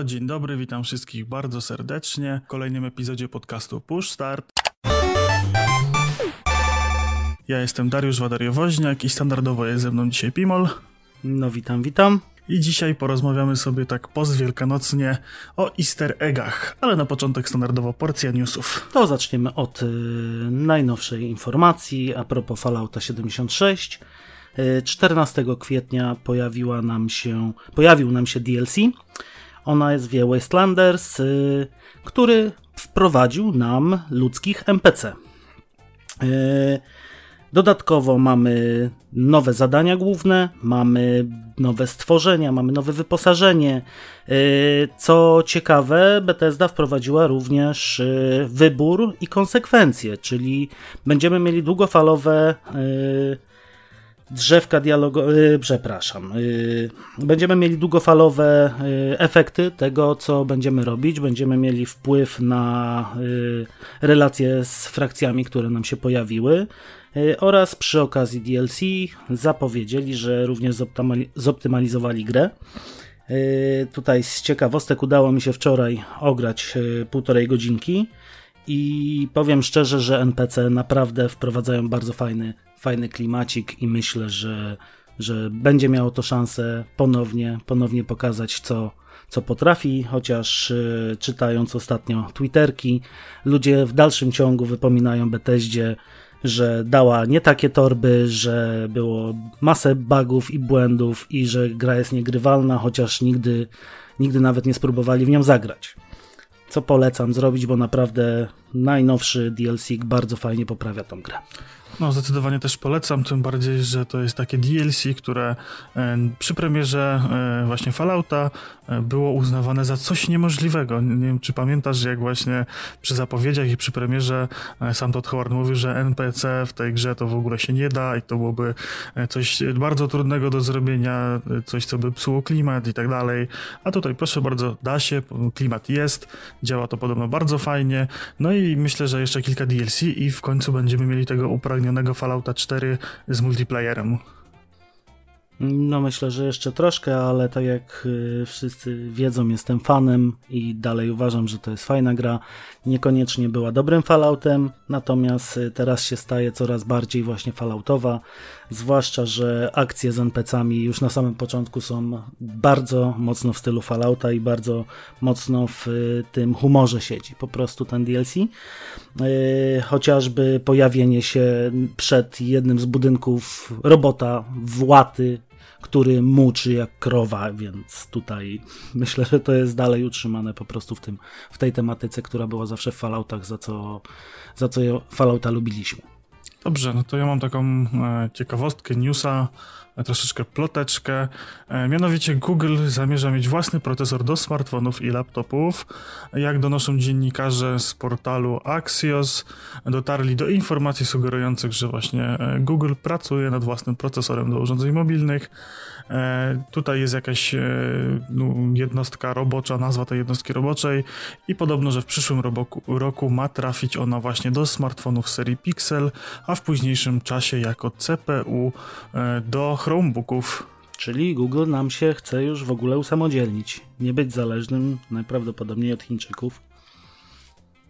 Halo, dzień dobry, witam wszystkich bardzo serdecznie w kolejnym epizodzie podcastu Push Start. Ja jestem Dariusz Wadariowoźniak i standardowo jest ze mną dzisiaj Pimol. No witam, witam. I dzisiaj porozmawiamy sobie tak postwielkanocnie o easter eggach, ale na początek standardowo porcja newsów. To zaczniemy od y, najnowszej informacji a propos Fallouta 76. Y, 14 kwietnia pojawiła nam się, pojawił nam się DLC. Ona jest wie Wastelanders, y, który wprowadził nam ludzkich NPC. Y, Dodatkowo mamy nowe zadania główne, mamy nowe stworzenia, mamy nowe wyposażenie. Yy, co ciekawe, Bethesda wprowadziła również wybór i konsekwencje, czyli będziemy mieli długofalowe drzewka dialogowe, przepraszam, będziemy mieli długofalowe efekty tego, co będziemy robić, będziemy mieli wpływ na relacje z frakcjami, które nam się pojawiły. E, oraz przy okazji DLC zapowiedzieli, że również zoptymalizowali grę. E, tutaj z ciekawostek udało mi się wczoraj ograć półtorej godzinki i powiem szczerze, że NPC naprawdę wprowadzają bardzo fajny, fajny klimacik i myślę, że, że będzie miało to szansę ponownie, ponownie pokazać, co, co potrafi, chociaż czytając ostatnio Twitterki, ludzie w dalszym ciągu wypominają Bethesdzie, że dała nie takie torby, że było masę bugów i błędów i że gra jest niegrywalna, chociaż nigdy, nigdy nawet nie spróbowali w nią zagrać. Co polecam zrobić, bo naprawdę najnowszy DLC bardzo fajnie poprawia tą grę. No, zdecydowanie też polecam, tym bardziej, że to jest takie DLC, które e, przy premierze e, właśnie Fallouta e, było uznawane za coś niemożliwego. Nie wiem, czy pamiętasz, jak właśnie przy zapowiedziach i przy premierze sam Todd Howard mówił, że NPC w tej grze to w ogóle się nie da i to byłoby coś bardzo trudnego do zrobienia, coś, co by psuło klimat i tak dalej. A tutaj, proszę bardzo, da się, klimat jest, działa to podobno bardzo fajnie. No i myślę, że jeszcze kilka DLC i w końcu będziemy mieli tego upragnionego upragnionego Fallouta 4 z multiplayerem. No myślę, że jeszcze troszkę, ale tak jak y, wszyscy wiedzą, jestem fanem i dalej uważam, że to jest fajna gra. Niekoniecznie była dobrym Falloutem, natomiast y, teraz się staje coraz bardziej właśnie Falloutowa, zwłaszcza, że akcje z NPC-ami już na samym początku są bardzo mocno w stylu Fallouta i bardzo mocno w y, tym humorze siedzi. Po prostu ten DLC. Chociażby pojawienie się przed jednym z budynków robota Właty który muczy jak krowa, więc tutaj myślę, że to jest dalej utrzymane po prostu w, tym, w tej tematyce, która była zawsze w Falloutach, za co, za co Fallouta lubiliśmy. Dobrze, no to ja mam taką e, ciekawostkę, newsa, e, troszeczkę ploteczkę. E, mianowicie Google zamierza mieć własny procesor do smartfonów i laptopów. Jak donoszą dziennikarze z portalu Axios, dotarli do informacji sugerujących, że właśnie Google pracuje nad własnym procesorem do urządzeń mobilnych. Tutaj jest jakaś no, jednostka robocza, nazwa tej jednostki roboczej i podobno, że w przyszłym roku ma trafić ona właśnie do smartfonów serii Pixel, a w późniejszym czasie jako CPU e, do Chromebooków. Czyli Google nam się chce już w ogóle usamodzielnić, nie być zależnym najprawdopodobniej od Chińczyków.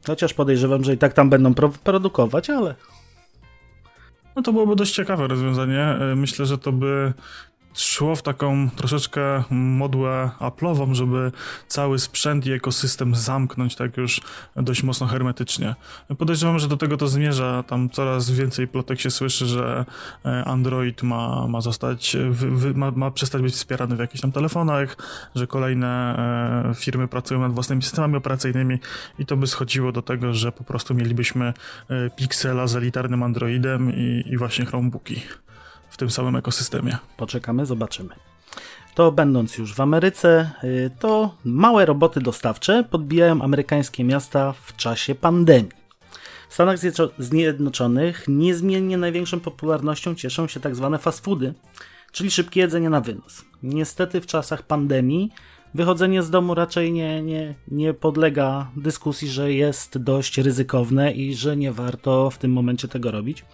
Chociaż podejrzewam, że i tak tam będą pro produkować, ale no to byłoby dość ciekawe rozwiązanie. Myślę, że to by szło w taką troszeczkę modłę Apple'ową, żeby cały sprzęt i ekosystem zamknąć tak już dość mocno hermetycznie. Podejrzewam, że do tego to zmierza. Tam coraz więcej plotek się słyszy, że e, Android ma, ma zostać, ma, ma przestać być wspierany w jakichś tam telefonach, że kolejne e, firmy pracują nad własnymi systemami operacyjnymi i to by schodziło do tego, że po prostu mielibyśmy e, Pixela z elitarnym Androidem i, i właśnie Chromebooki tym samym ekosystemie. Poczekamy, zobaczymy. To będąc już w Ameryce, y, to małe roboty dostawcze podbijają amerykańskie miasta w czasie pandemii. W Stanach Zjednoczonych niezmiennie największą popularnością cieszą się tak zwane fast foody, czyli szybkie jedzenie na wynos. Niestety w czasach pandemii wychodzenie z domu raczej nie, nie, nie podlega dyskusji, że jest dość ryzykowne i że nie warto w tym momencie tego robić.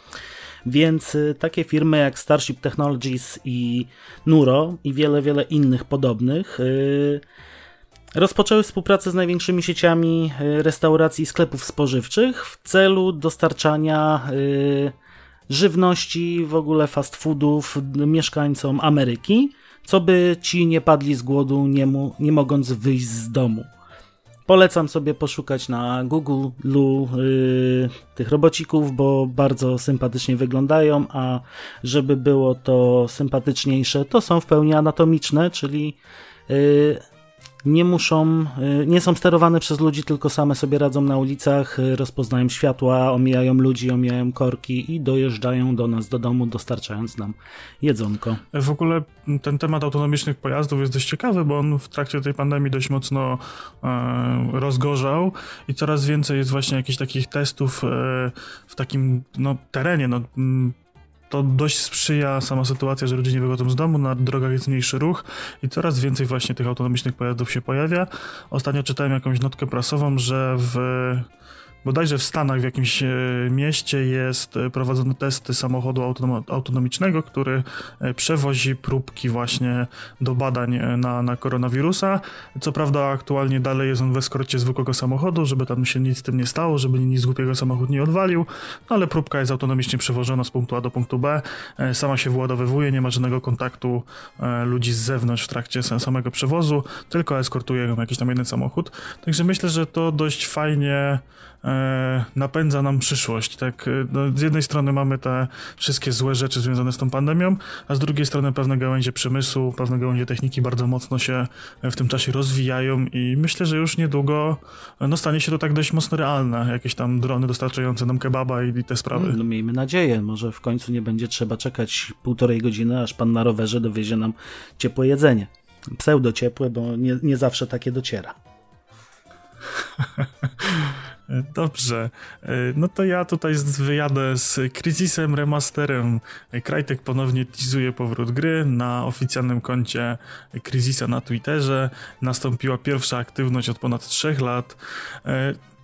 Więc y, takie firmy jak Starship Technologies i Nuro i wiele, wiele innych podobnych yy, rozpoczęły współpracę z największymi sieciami restauracji i sklepów spożywczych w celu dostarczania żywności, w ogóle fast foodów mieszkańcom Ameryki, co by ci nie padli z głodu, nie, mu, nie mogąc wyjść z domu. Polecam sobie poszukać na Google Lu yy, tych robocików, bo bardzo sympatycznie wyglądają, a żeby było to sympatyczniejsze, to są w pełni anatomiczne, czyli yy, nie muszą, y, nie są sterowane przez ludzi, tylko same sobie radzą na ulicach, y, rozpoznają światła, omijają ludzi, omijają korki i dojeżdżają do nas do domu, dostarczając nam jedzonko. W ogóle ten temat autonomicznych pojazdów jest dość ciekawy, bo on w trakcie tej pandemii dość mocno e, rozgorzał i coraz więcej jest właśnie jakichś takich testów e, w takim no, terenie, no, to dość sprzyja sama sytuacja, że ludzie nie wychodzą z domu, na drogach jest mniejszy ruch i coraz więcej właśnie tych autonomicznych pojazdów się pojawia. Ostatnio czytałem jakąś notkę prasową, że w bodajże w Stanach w jakimś e, mieście jest e, prowadzony testy samochodu autonomicznego, który e, przewozi próbki właśnie do badań na, na koronawirusa. Co prawda aktualnie dalej jest on w eskorcie zwykłego samochodu, żeby tam się nic z tym nie stało, żeby nic głupiego samochód nie odwalił, no ale próbka jest autonomicznie przewożona z punktu A do punktu B, sama się wyładowywuje, nie ma żadnego kontaktu ludzi z zewnątrz w trakcie samego przewozu, tylko eskortuje ją jakiś tam jeden samochód. Także myślę, że to dość fajnie napędza nam przyszłość. Tak, e, no, z jednej strony mamy te wszystkie złe rzeczy związane z tą pandemią, a z drugiej strony pewne gałęzie przemysłu, pewne gałęzie techniki bardzo mocno się w tym czasie rozwijają i myślę, że już niedługo no, stanie się to tak dość mocno realne. Jakieś tam drony dostarczające nam kebaba i, i te sprawy. No, miejmy nadzieję, może w końcu nie będzie trzeba czekać półtorej godziny, aż pan na rowerze dowiezie nam ciepłe jedzenie. Pseudo ciepłe, bo nie, nie zawsze takie dociera. Dobrze, e, no to ja tutaj wyjadę z Crisisem Remasterem. Krajtek ponownie teasuje powrót gry na oficjalnym koncie Crisisa na Twitterze. Nastąpiła pierwsza aktywność od ponad 3 lat.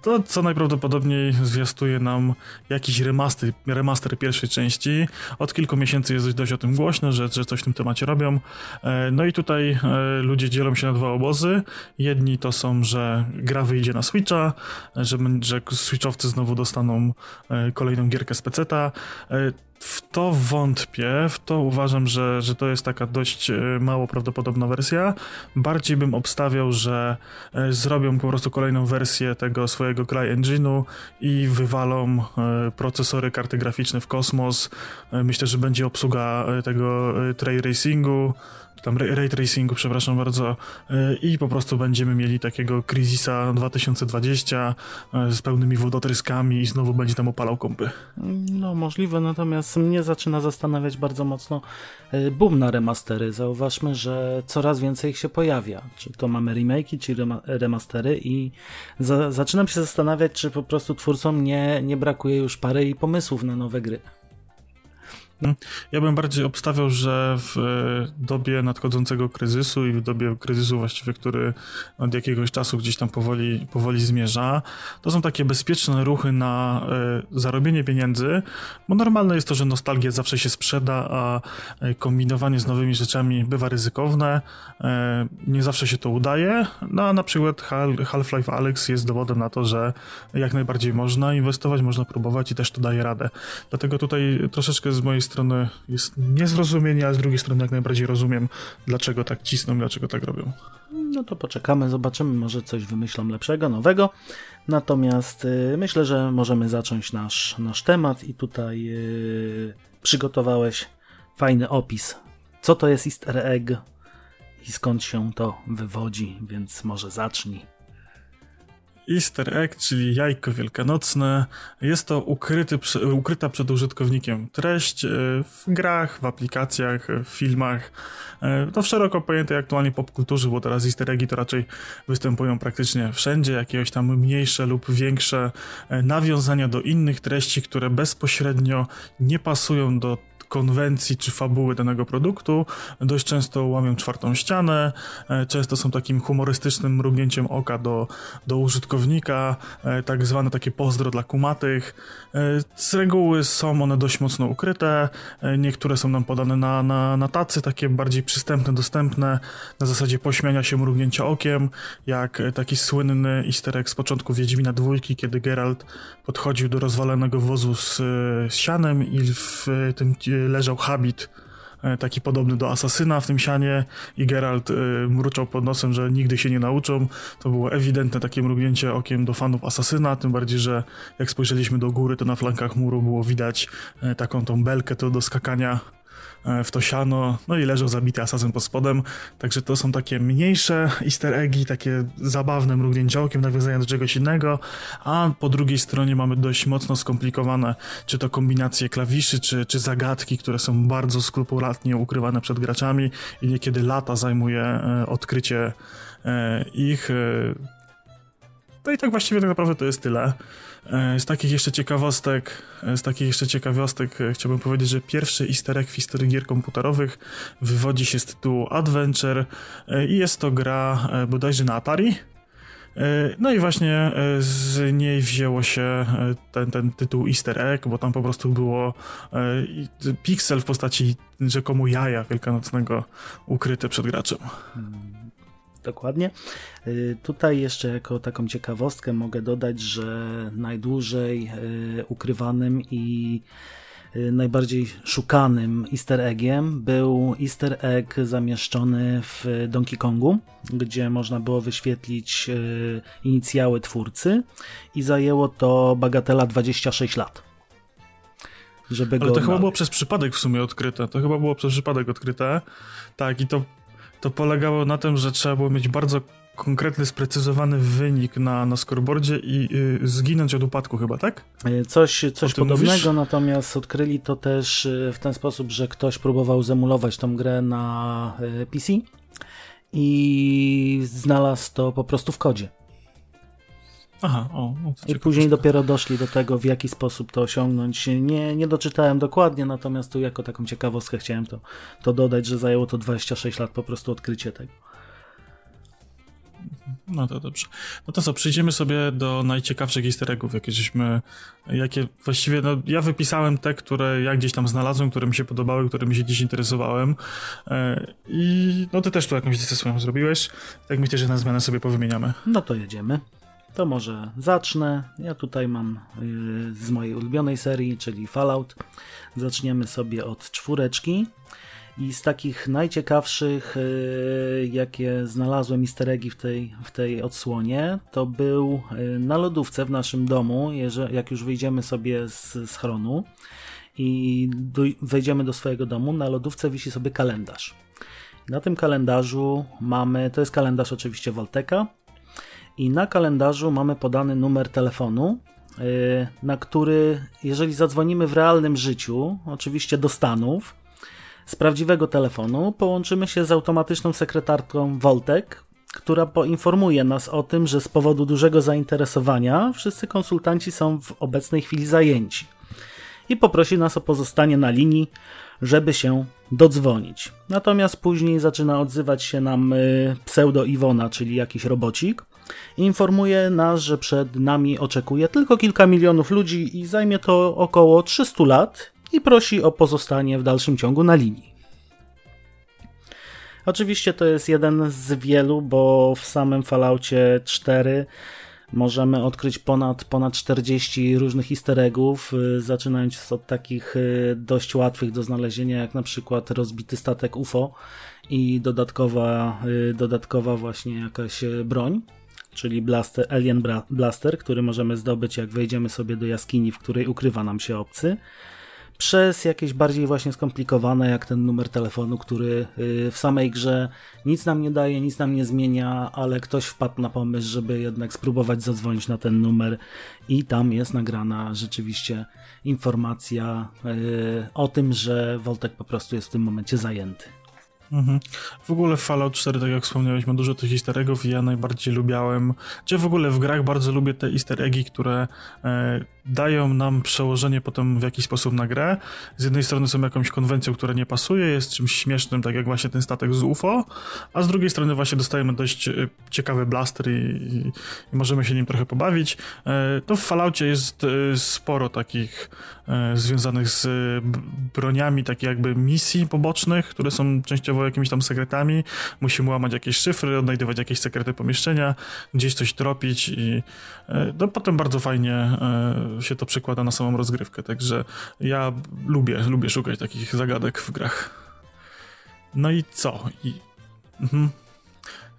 E, to co najprawdopodobniej zwiastuje nam jakiś remaster, remaster pierwszej części. Od kilku miesięcy jest dość o tym głośno, że, że coś w tym temacie robią. E, no i tutaj e, ludzie dzielą się na dwa obozy. Jedni to są, że gra wyjdzie na Switcha, że, że Switchowcy znowu dostaną e, kolejną gierkę z peceta. W to wątpię, w to uważam, że, że to jest taka dość e, mało prawdopodobna wersja. Bardziej bym obstawiał, że e, zrobią po prostu kolejną wersję tego swojego CryEngine'u i wywalą e, procesory, karty graficzne w kosmos. Myślę, że będzie obsługa tego tray racingu tam ray tracingu, przepraszam bardzo, e, i po prostu będziemy mieli takiego Crisisa 2020 e, z pełnymi wodotryskami i znowu będzie tam opalał kąpy. No możliwe, natomiast mnie zaczyna zastanawiać bardzo mocno e, boom na remastery. Zauważmy, że coraz więcej ich się pojawia. Czy to mamy remake'i, czy remastery i za zaczynam się zastanawiać, czy po prostu twórcom nie, nie brakuje już pary i pomysłów na nowe gry. Ja bym bardziej obstawiał, że w e, dobie nadchodzącego kryzysu i w dobie kryzysu właściwie, który od jakiegoś czasu gdzieś tam powoli, powoli zmierza, to są takie bezpieczne ruchy na e, zarobienie pieniędzy, bo normalne jest to, że nostalgia zawsze się sprzeda, a e, kombinowanie z nowymi rzeczami bywa ryzykowne, nie zawsze się to udaje, no a na przykład Half-Life Alex jest dowodem na to, że jak najbardziej można inwestować, można próbować i też to daje radę. Dlatego tutaj troszeczkę z mojej strony strony jest niezrozumienie, a z drugiej strony jak najbardziej rozumiem, dlaczego tak cisną, dlaczego tak robią. No to poczekamy, zobaczymy, może coś wymyślą lepszego, nowego. Natomiast y, myślę, że możemy zacząć nasz, nasz temat i tutaj y, przygotowałeś fajny opis. Co to jest easter egg i skąd się to wywodzi, więc może zacznij. Easter egg, czyli jajko wielkanocne, jest to ukryty, ukryta przed użytkownikiem treść e, w grach, w aplikacjach, w filmach. E, to w szeroko pojętej aktualnie popkulturze, bo teraz easter eggi to raczej występują praktycznie wszędzie, jakieś tam mniejsze lub większe e, nawiązania do innych treści, które bezpośrednio nie pasują do konwencji czy fabuły danego produktu. Dość często łamią czwartą ścianę, e, często są takim humorystycznym mrugnięciem oka do, do użytkownika, e, tak zwane takie pozdro dla kumatych. E, z reguły są one dość mocno ukryte, niektóre są nam podane na, na, na tacy, takie bardziej przystępne, dostępne, na zasadzie pośmiania się, mrugnięcia okiem, jak taki słynny easter egg z początku Wiedźmina dwójki, kiedy Geralt podchodził do rozwalonego wozu z, z sianem i w tym leżał habit e, taki podobny do asasyna w tym sianie i Geralt y, mruczał pod nosem, że nigdy się nie nauczą. To było ewidentne takie mrugnięcie okiem do fanów asasyna, tym bardziej, że jak spojrzeliśmy do góry, to na flankach muru było widać y, taką tą belkę to do skakania w to siano, no i leżał zabity asasyn pod spodem, także to są takie mniejsze easter eggi, takie zabawne mrugnięcia okiem, nawiązania do czegoś innego, a po drugiej stronie mamy dość mocno skomplikowane, czy to kombinacje klawiszy, czy, czy zagadki, które są bardzo skrupulatnie ukrywane przed graczami i niekiedy lata zajmuje e, odkrycie e, ich. No i tak właściwie tak naprawdę to jest tyle. E, z takich jeszcze ciekawostek, e, z takich jeszcze ciekawostek e, chciałbym powiedzieć, że pierwszy easter egg w historii gier komputerowych wywodzi się z tytułu Adventure i jest to gra bodajże na Atari. No i właśnie z niej wzięło się ten, ten tytuł Easter Egg, bo tam po prostu było piksel w postaci rzekomo jaja wielkanocnego ukryte przed graczem. Dokładnie. Y, tutaj jeszcze jako taką ciekawostkę mogę dodać, że najdłużej y, ukrywanym i y, najbardziej szukanym easter eggiem był easter egg zamieszczony w Donkey Kongu, gdzie można było wyświetlić inicjały twórcy i zajęło to bagatela 26 lat. Żeby Ale to chyba było przez przypadek w sumie odkryte. To chyba było przez przypadek odkryte. Tak, i to to polegało na tym, że trzeba było mieć bardzo konkretny, sprecyzowany wynik na, na scoreboardzie i y, zginąć od upadku chyba, tak? E, coś, coś podobnego, mówisz? natomiast odkryli to też y, w ten sposób, że ktoś próbował zemulować tą grę na y, PC i znalazł to po prostu w kodzie. Aha, o. No I później dopiero doszli do tego, w jaki sposób to osiągnąć. Nie, nie doczytałem dokładnie, natomiast tu jako taką ciekawostkę chciałem to, to dodać, że zajęło to 26 lat po prostu odkrycie tego. No to dobrze. No to co, przejdziemy sobie do najciekawszych easter eggów, jakie żeśmy, jakie właściwie, no ja wypisałem te, które ja gdzieś tam znalazłem, które mi się podobały, którymi się dziś interesowałem e, i no ty też tu jakąś listę swoją zrobiłeś, tak myślę, że na zmianę sobie powymieniamy. No to jedziemy. To może zacznę. Ja tutaj mam yy, z mojej ulubionej serii, czyli Fallout. Zaczniemy sobie od czwóreczki. I z takich najciekawszych, yy, jakie znalazłem easter eggi w tej, w tej odsłonie, to był yy, na lodówce w naszym domu, jak już wyjdziemy sobie z schronu i wejdziemy do swojego domu, na lodówce wisi sobie kalendarz. Na tym kalendarzu mamy, to jest kalendarz oczywiście Volteka, i na kalendarzu mamy podany numer telefonu, y, na który, jeżeli zadzwonimy w realnym życiu, oczywiście do Stanów, z prawdziwego telefonu, połączymy się z automatyczną sekretarką Voltek, która poinformuje nas o tym, że z powodu dużego zainteresowania wszyscy konsultanci są w obecnej chwili zajęci. I poprosi nas o pozostanie na linii, żeby się dodzwonić. Natomiast później zaczyna odzywać się nam y, pseudo Iwona, czyli jakiś robocik, informuje nas, że przed nami oczekuje tylko kilka milionów ludzi i zajmie to około 300 lat i prosi o pozostanie w dalszym ciągu na linii. Oczywiście to jest jeden z wielu, bo w samym Falloutie 4 możemy odkryć ponad, ponad 40 różnych easter eggów, y, zaczynając od takich y, dość łatwych do znalezienia, jak na przykład rozbity statek UFO i dodatkowa, y, dodatkowa właśnie jakaś broń czyli blaster, Alien Blaster, który możemy zdobyć jak wejdziemy sobie do jaskini, w której ukrywa nam się obcy, przez jakieś bardziej właśnie skomplikowane, jak ten numer telefonu, który y, w samej grze nic nam nie daje, nic nam nie zmienia, ale ktoś wpadł na pomysł, żeby jednak spróbować zadzwonić na ten numer i tam jest nagrana rzeczywiście informacja y, o tym, że Voltek po prostu jest w tym momencie zajęty. Mhm. W ogóle Fallout 4, tak jak wspomniałeś, ma dużo tych easter eggów i ja najbardziej lubiałem, czy w ogóle w grach bardzo lubię te easter eggi, które e, dają nam przełożenie potem w jakiś sposób na grę. Z jednej strony są jakąś konwencją, która nie pasuje, jest czymś śmiesznym, tak jak właśnie ten statek z UFO, a z drugiej strony właśnie dostajemy dość e, ciekawy blaster i, i, i możemy się nim trochę pobawić. E, to w Falloutie jest e, sporo takich związanych z broniami, takich jakby misji pobocznych, które są częściowo jakimiś tam sekretami. Musimy łamać jakieś szyfry, odnajdywać jakieś sekrety pomieszczenia, gdzieś coś tropić i no, potem bardzo fajnie się to przekłada na samą rozgrywkę, także ja lubię, lubię szukać takich zagadek w grach. No i co? I, mhm.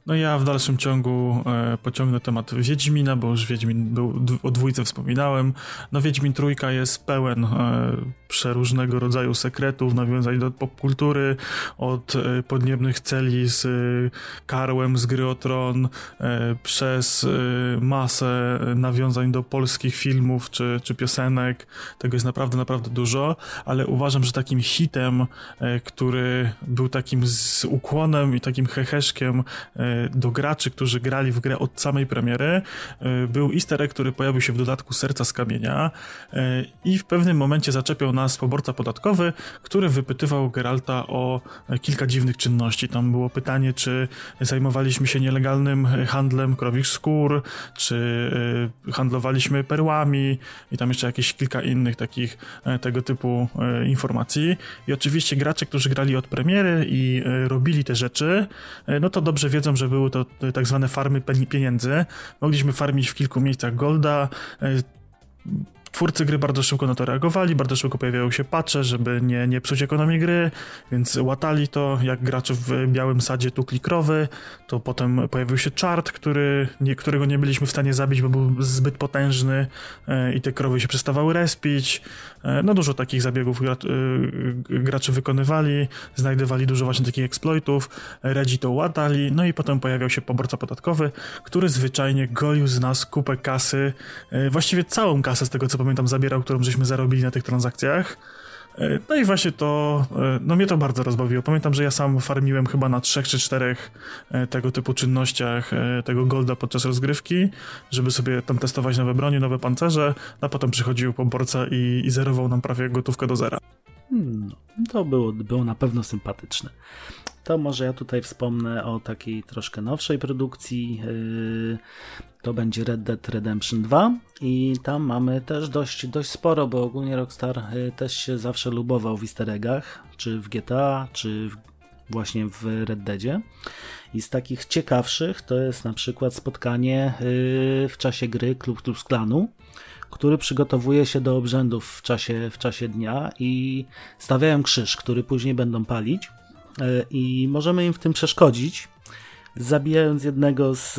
No ja w dalszym ciągu e, pociągnę temat Wiedźmina, bo już Wiedźmin był, o dwójce wspominałem. No Wiedźmin trójka jest pełen e, przeróżnego rodzaju sekretów, nawiązań do popkultury, od e, podniebnych celi z e, Karłem z gry Tron, e, przez e, masę nawiązań do polskich filmów czy, czy piosenek. Tego jest naprawdę, naprawdę dużo, ale uważam, że takim hitem, który był takim z ukłonem i takim heheszkiem do graczy, którzy grali w grę od samej premiery, e, był easter egg, który pojawił się w dodatku Serca z Kamienia e, i w pewnym momencie zaczepiał nas poborca podatkowy, który wypytywał Geralta o kilka dziwnych czynności. Tam było pytanie, czy zajmowaliśmy się nielegalnym handlem krowich skór, czy e, handlowaliśmy perłami i tam jeszcze jakieś kilka innych takich tego typu informacji. I oczywiście gracze, którzy grali od premiery i robili te rzeczy, no to dobrze wiedzą, że były to tak zwane farmy pieniędzy. Mogliśmy farmić w kilku miejscach golda, e, Twórcy gry bardzo szybko na to reagowali, bardzo szybko pojawiają się patche, żeby nie, nie psuć ekonomii gry, więc łatali to, jak gracze w białym sadzie tu klikrowy, to potem pojawił się chart, który, nie, którego nie byliśmy w stanie zabić, bo był zbyt potężny e, i te krowy się przestawały respić. E, no dużo takich zabiegów gra, e, gracze wykonywali, znajdowali dużo właśnie takich exploitów, Redzi to łatali, no i potem pojawiał się poborca podatkowy, który zwyczajnie goił z nas kupę kasy, właściwie całą kasę z tego co pamiętam, zabierał, którą żeśmy zarobili na tych transakcjach. E, no i właśnie to, e, no mnie to bardzo rozbawiło. Pamiętam, że ja sam farmiłem chyba na trzech czy czterech e, tego typu czynnościach tego golda podczas rozgrywki, żeby sobie tam testować nowe broni, nowe pancerze, a potem przychodził poborca i, i zerował nam prawie gotówkę do zera. Hmm, to było, było na pewno sympatyczne. To może ja tutaj wspomnę o takiej troszkę nowszej produkcji. Yy, to będzie Red Dead Redemption 2 i tam mamy też dość, dość sporo, bo ogólnie Rockstar yy, też się zawsze lubował w easter eggach, czy w GTA, czy właśnie w Red Deadzie. I z takich ciekawszych to jest na przykład spotkanie yy, w czasie gry Klub Klub Klanu, który przygotowuje się do obrzędów w czasie, w czasie dnia i stawiają krzyż, który później będą palić. E, i możemy im w tym przeszkodzić, zabijając jednego z,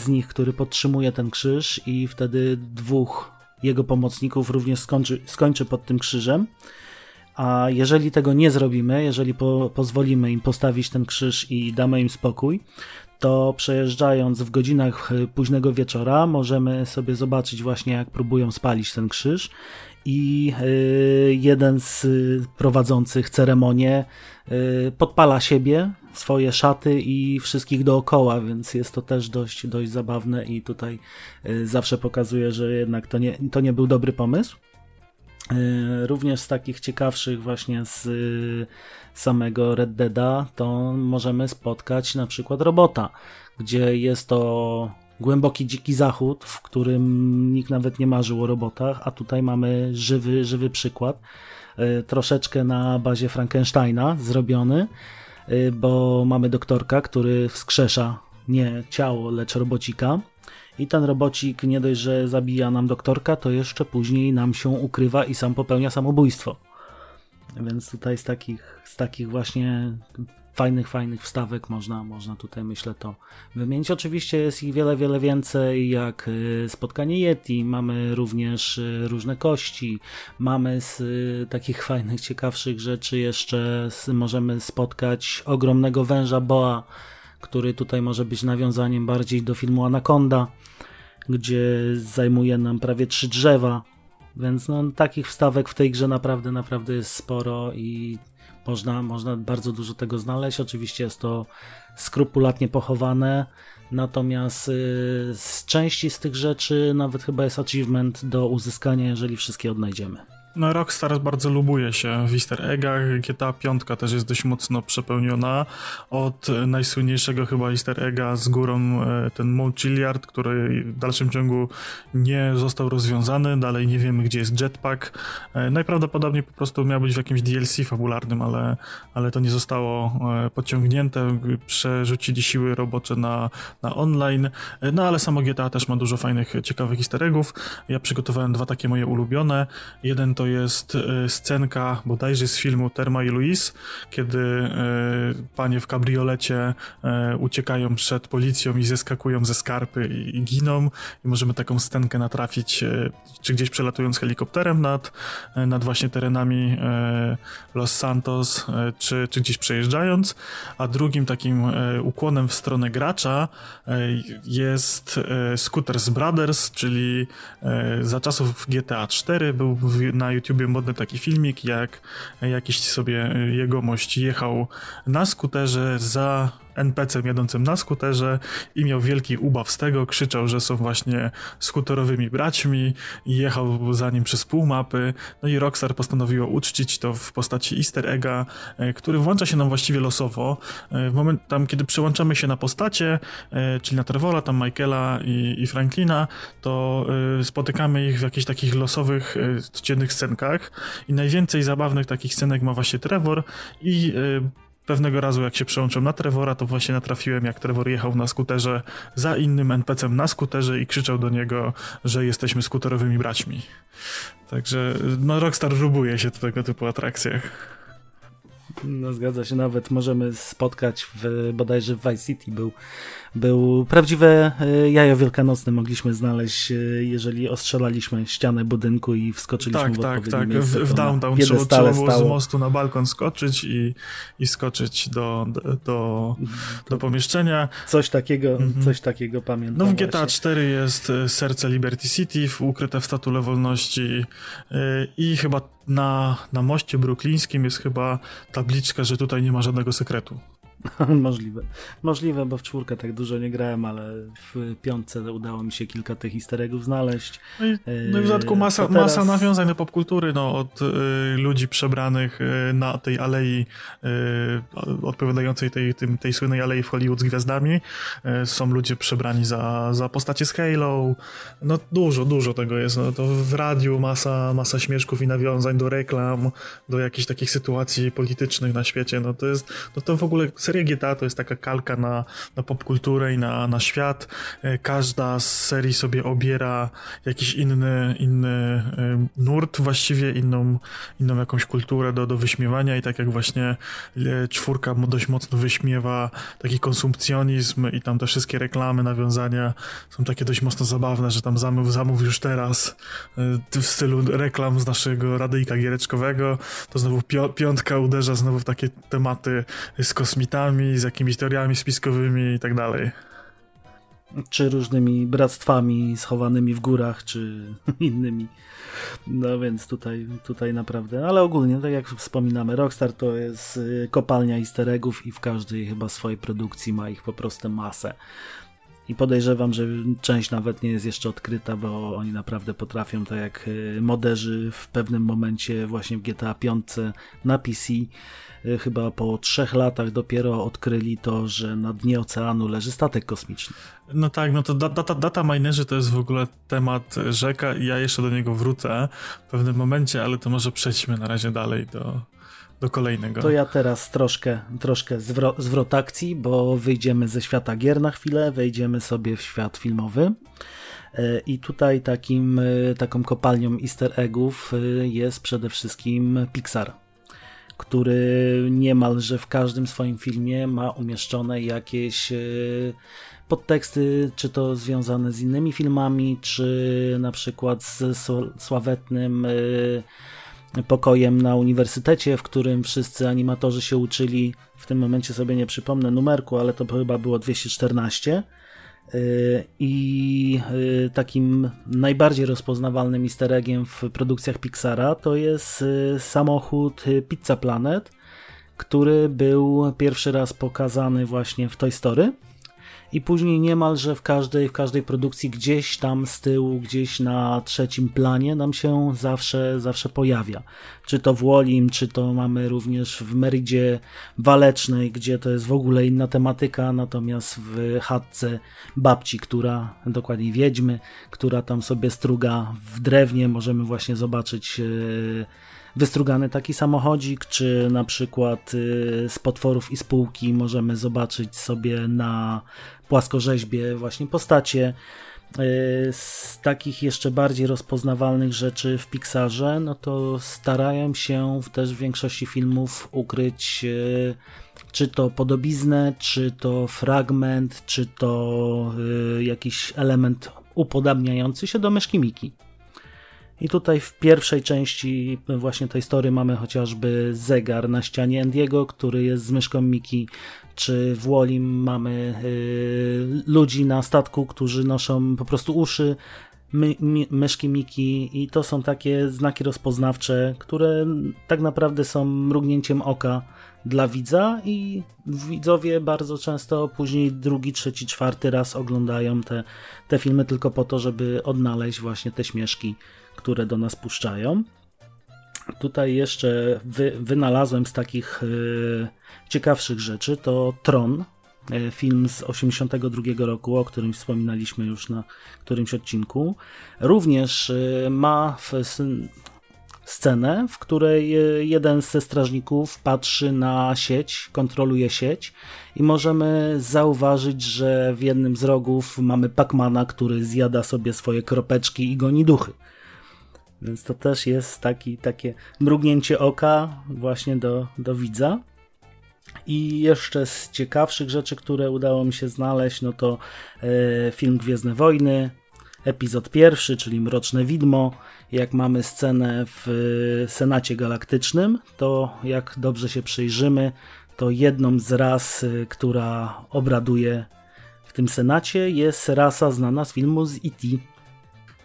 z nich, który podtrzymuje ten krzyż i wtedy dwóch jego pomocników również skończy, skończy pod tym krzyżem. A jeżeli tego nie zrobimy, jeżeli po, pozwolimy im postawić ten krzyż i damy im spokój, to przejeżdżając w godzinach późnego wieczora możemy sobie zobaczyć właśnie jak próbują spalić ten krzyż i y, jeden z prowadzących ceremonię y, podpala siebie, swoje szaty i wszystkich dookoła, więc jest to też dość, dość zabawne i tutaj y, zawsze pokazuje, że jednak to nie, to nie był dobry pomysł. Również z takich ciekawszych właśnie z samego Red Deada to możemy spotkać na przykład robota, gdzie jest to głęboki dziki zachód, w którym nikt nawet nie marzył o robotach, a tutaj mamy żywy, żywy przykład. E, troszeczkę na bazie Frankensteina zrobiony, e, bo mamy doktorka, który wskrzesza nie ciało, lecz robocika. I ten robocik nie dość, że zabija nam doktorka, to jeszcze później nam się ukrywa i sam popełnia samobójstwo. Więc tutaj z takich, z takich właśnie fajnych, fajnych wstawek można, można tutaj myślę to wymienić. Oczywiście jest ich wiele, wiele więcej, jak y, spotkanie Yeti, mamy również y, różne kości, mamy z y, takich fajnych, ciekawszych rzeczy jeszcze możemy spotkać ogromnego węża Boa, który tutaj może być nawiązaniem bardziej do filmu Anaconda, gdzie zajmuje nam prawie trzy drzewa, więc no, takich wstawek w tej grze naprawdę, naprawdę jest sporo i Można, można bardzo dużo tego znaleźć. Oczywiście jest to skrupulatnie pochowane, natomiast y, z części z tych rzeczy nawet chyba jest achievement do uzyskania, jeżeli wszystkie odnajdziemy. No, Rockstar bardzo lubuje się w easter eggach. GTA 5 też jest dość mocno przepełniona. Od najsłynniejszego chyba easter egga z górą e, ten Mount Chilliard, który w dalszym ciągu nie został rozwiązany. Dalej nie wiemy, gdzie jest jetpack. E, najprawdopodobniej po prostu miał być w jakimś DLC fabularnym, ale, ale to nie zostało e, pociągnięte. Przerzucili siły robocze na, na online. No ale samo GTA też ma dużo fajnych, ciekawych easter eggów. Ja przygotowałem dwa takie moje ulubione. Jeden to jest e, scenka bodajże z filmu Terma i Luis, kiedy e, panie w kabriolecie e, uciekają przed policją i zeskakują ze skarpy i, giną. I możemy taką scenkę natrafić, czy gdzieś przelatując helikopterem nad, nad właśnie terenami Los Santos, czy, czy gdzieś przejeżdżając, a drugim takim ukłonem w stronę gracza jest Scooters Brothers, czyli za czasów GTA 4 był na YouTubie modny taki filmik, jak jakiś sobie jegomość jechał na skuterze za NPC-em jadącym na skuterze i miał wielki ubaw z tego, krzyczał, że są właśnie skuterowymi braćmi i jechał za nim przez pół mapy. No i Rockstar postanowiło uczcić to w postaci easter egga, e, który włącza się nam właściwie losowo. E, w moment tam, kiedy przełączamy się na postacie, e, czyli na Trevora, tam Michaela i, i Franklina, to spotykamy ich w jakichś takich losowych, codziennych scenkach i najwięcej zabawnych takich scenek ma właśnie Trevor i Pewnego razu, jak się przełączyłem na Trevora, to właśnie natrafiłem, jak Trevor jechał na skuterze za innym NPC-em na skuterze i krzyczał do niego, że jesteśmy skuterowymi braćmi. Także no, Rockstar lubuje się do tego typu atrakcjach. No zgadza się, nawet możemy spotkać w, bodajże w Vice City był, był prawdziwe e, jajo wielkanocne mogliśmy znaleźć, e, jeżeli ostrzelaliśmy ścianę budynku i wskoczyliśmy tak, w tak, tak, w, w downtown trzeba, trzeba było z mostu na balkon skoczyć i, i skoczyć do, do, do, pomieszczenia. Coś takiego, mhm. coś takiego pamiętam. No w GTA 4 jest e, serce Liberty City, ukryte w statule wolności i chyba na, na moście bruklińskim jest chyba tabliczka, że tutaj nie ma żadnego sekretu. Możliwe. Możliwe, bo w czwórkę tak dużo nie grałem, ale w piątce udało mi się kilka tych easter znaleźć. No i, no i w dodatku masa, teraz... masa nawiązań do popkultury, no, od y, ludzi przebranych y, na tej alei y, odpowiadającej tej, tym, tej słynnej alei w Hollywood z gwiazdami. Są ludzie przebrani za, za postacie z Halo. No dużo, dużo tego jest. No, to w radiu masa, masa śmieszków i nawiązań do reklam, do jakichś takich sytuacji politycznych na świecie. No to jest, no to w ogóle seria GTA to jest taka kalka na, na popkulturę i na, na świat. E, każda z serii sobie obiera jakiś inny, inny e, nurt, właściwie inną, inną jakąś kulturę do, do wyśmiewania i tak jak właśnie e, czwórka dość mocno wyśmiewa taki konsumpcjonizm i tam te wszystkie reklamy, nawiązania są takie dość mocno zabawne, że tam zamów, zamów już teraz w stylu reklam z naszego radyjka giereczkowego, to znowu piątka uderza znowu w takie tematy z kosmitami z jakimiś teoriami spiskowymi i tak dalej. Czy różnymi bractwami schowanymi w górach, czy innymi. No więc tutaj, tutaj naprawdę, ale ogólnie, tak jak wspominamy, Rockstar to jest y, kopalnia easter eggów i w każdej chyba swojej produkcji ma ich po prostu masę. I podejrzewam, że część nawet nie jest jeszcze odkryta, bo oni naprawdę potrafią, tak jak y, moderzy w pewnym momencie właśnie w GTA 5 na PC chyba po trzech latach dopiero odkryli to, że na dnie oceanu leży statek kosmiczny. No tak, no to data, data minerzy to jest w ogóle temat rzeka i ja jeszcze do niego wrócę w pewnym momencie, ale to może przejdźmy na razie dalej do, do kolejnego. To ja teraz troszkę, troszkę zwro, zwrot akcji, bo wyjdziemy ze świata gier na chwilę, wejdziemy sobie w świat filmowy. Y, I tutaj takim, y, taką kopalnią easter eggów jest przede wszystkim Pixar który niemalże w każdym swoim filmie ma umieszczone jakieś e, podteksty, czy to związane z innymi filmami, czy na przykład z sławetnym e, pokojem na uniwersytecie, w którym wszyscy animatorzy się uczyli. W tym momencie sobie nie przypomnę numerku, ale to chyba było 214. Y, I y, takim najbardziej rozpoznawalnym easter eggiem w produkcjach Pixara to jest y, samochód Pizza Planet, który był pierwszy raz pokazany właśnie w Toy Story i później niemalże w każdej, w każdej produkcji gdzieś tam z tyłu, gdzieś na trzecim planie nam się zawsze, zawsze pojawia. Czy to w Wolim, czy to mamy również w Meridzie Walecznej, gdzie to jest w ogóle inna tematyka, natomiast w chatce babci, która, dokładniej wiedźmy, która tam sobie struga w drewnie, możemy właśnie zobaczyć yy, wystrugany taki samochodzik, czy na przykład y, z potworów i spółki możemy zobaczyć sobie na płaskorzeźbie właśnie postacie. Y, z takich jeszcze bardziej rozpoznawalnych rzeczy w Pixarze, no to starają się też w większości filmów ukryć y, czy to podobiznę, czy to fragment, czy to jakiś element upodabniający się do myszki. I tutaj w pierwszej części właśnie tej historii mamy chociażby zegar na ścianie Endiego, który jest z myszką Miki, czy w Wolim mamy y, ludzi na statku, którzy noszą po prostu uszy my, my, myszki Miki. I to są takie znaki rozpoznawcze, które tak naprawdę są mrugnięciem oka dla widza. I widzowie bardzo często później drugi, trzeci, czwarty raz oglądają te, te filmy tylko po to, żeby odnaleźć właśnie te śmieszki które do nas puszczają. Tutaj jeszcze wy, wynalazłem z takich y, ciekawszych rzeczy to Tron, y, film z 82 roku, o którym wspominaliśmy już na którymś odcinku. Również y, ma scenę, w której jeden ze strażników patrzy na sieć, kontroluje sieć i możemy zauważyć, że w jednym z rogów mamy Pacmana, który zjada sobie swoje kropeczki i goni duchy. Więc to też jest taki, takie mrugnięcie oka właśnie do, do widza. I jeszcze z ciekawszych rzeczy, które udało mi się znaleźć, no to e, film Gwiezdne Wojny, epizod pierwszy, czyli Mroczne Widmo. Jak mamy scenę w e, Senacie Galaktycznym, to jak dobrze się przyjrzymy, to jedną z ras, e, która obraduje w tym Senacie jest rasa znana z filmu z E.T.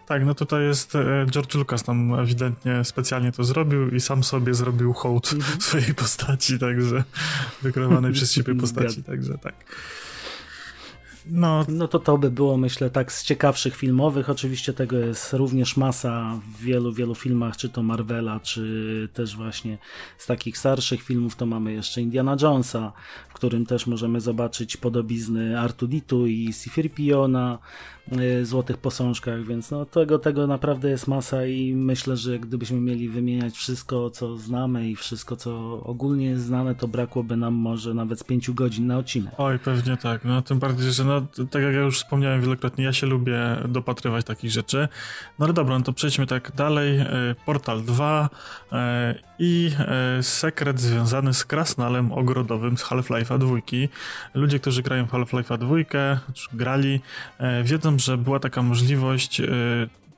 Tak, no tutaj jest e, George Lucas tam ewidentnie specjalnie to zrobił i sam sobie zrobił hołd mhm. swojej postaci, także wykreowanej przez siebie postaci, także tak. No. no to to by było, myślę, tak z ciekawszych filmowych. Oczywiście tego jest również masa w wielu, wielu filmach, czy to Marvela, czy też właśnie z takich starszych filmów to mamy jeszcze Indiana Jonesa, w którym też możemy zobaczyć podobizny Artuditu i Sifirpio na y, złotych posążkach, więc no tego, tego naprawdę jest masa i myślę, że gdybyśmy mieli wymieniać wszystko, co znamy i wszystko, co ogólnie jest znane, to brakłoby nam może nawet z pięciu godzin na odcinek. Oj, pewnie tak. No tym bardziej, że no, tak jak ja już wspomniałem wielokrotnie, ja się lubię dopatrywać takich rzeczy. No ale dobra, no to przejdźmy tak dalej. E, Portal 2 e, i e, sekret związany z krasnalem ogrodowym z Half-Life'a 2. Ludzie, którzy grają w Half-Life'a 2, grali, wiedzą, że była taka możliwość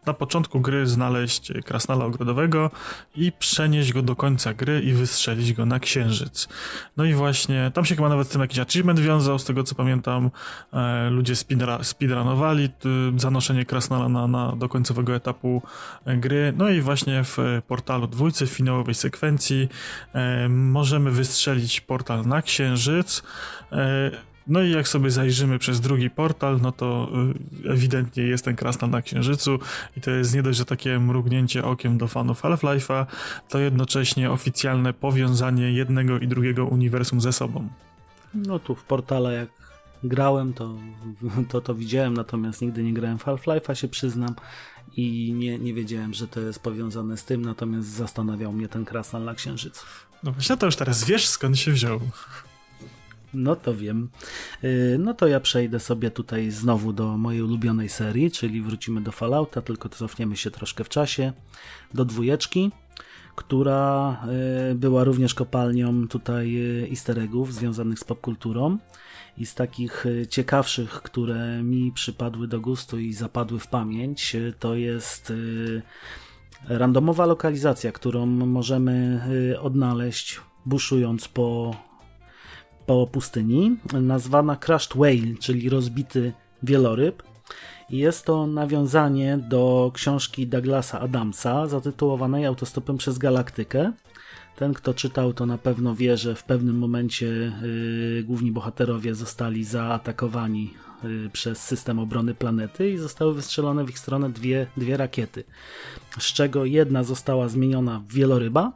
na początku gry znaleźć krasnala ogrodowego i przenieść go do końca gry i wystrzelić go na księżyc. No i właśnie, tam się chyba nawet z tym jakiś achievement wiązał, z tego co pamiętam, e, ludzie speedra, speedrunowali zanoszenie krasnala na, na, do końcowego etapu e, gry, no i właśnie w portalu dwójcy, w finałowej sekwencji e, możemy wystrzelić portal na księżyc, no i jak sobie zajrzymy przez drugi portal, no to y, ewidentnie jest ten krasnal na Księżycu i to jest nie dość, że takie mrugnięcie okiem do fanów Half-Life'a, to jednocześnie oficjalne powiązanie jednego i drugiego uniwersum ze sobą. No tu w portale jak grałem, to to, to widziałem, natomiast nigdy nie grałem w Half-Life'a, się przyznam i nie, nie wiedziałem, że to jest powiązane z tym, natomiast zastanawiał mnie ten krasnal na Księżycu. No właśnie, to już teraz wiesz skąd się wziął. No to wiem. Y, no to ja przejdę sobie tutaj znowu do mojej ulubionej serii, czyli wrócimy do Fallouta, tylko cofniemy się troszkę w czasie do dwójeczki, która y, była również kopalnią tutaj y, easter eggów związanych z popkulturą. I z takich ciekawszych, które mi przypadły do gustu i zapadły w pamięć, to jest randomowa lokalizacja, którą możemy odnaleźć buszując po po pustyni, nazwana Crushed Whale, czyli rozbity wieloryb. Jest to nawiązanie do książki Douglasa Adamsa zatytułowanej Autostopem przez Galaktykę. Ten, kto czytał, to na pewno wie, że w pewnym momencie yy, główni bohaterowie zostali zaatakowani yy, przez system obrony planety i zostały wystrzelone w ich stronę dwie, dwie rakiety. Z czego jedna została zmieniona w wieloryba,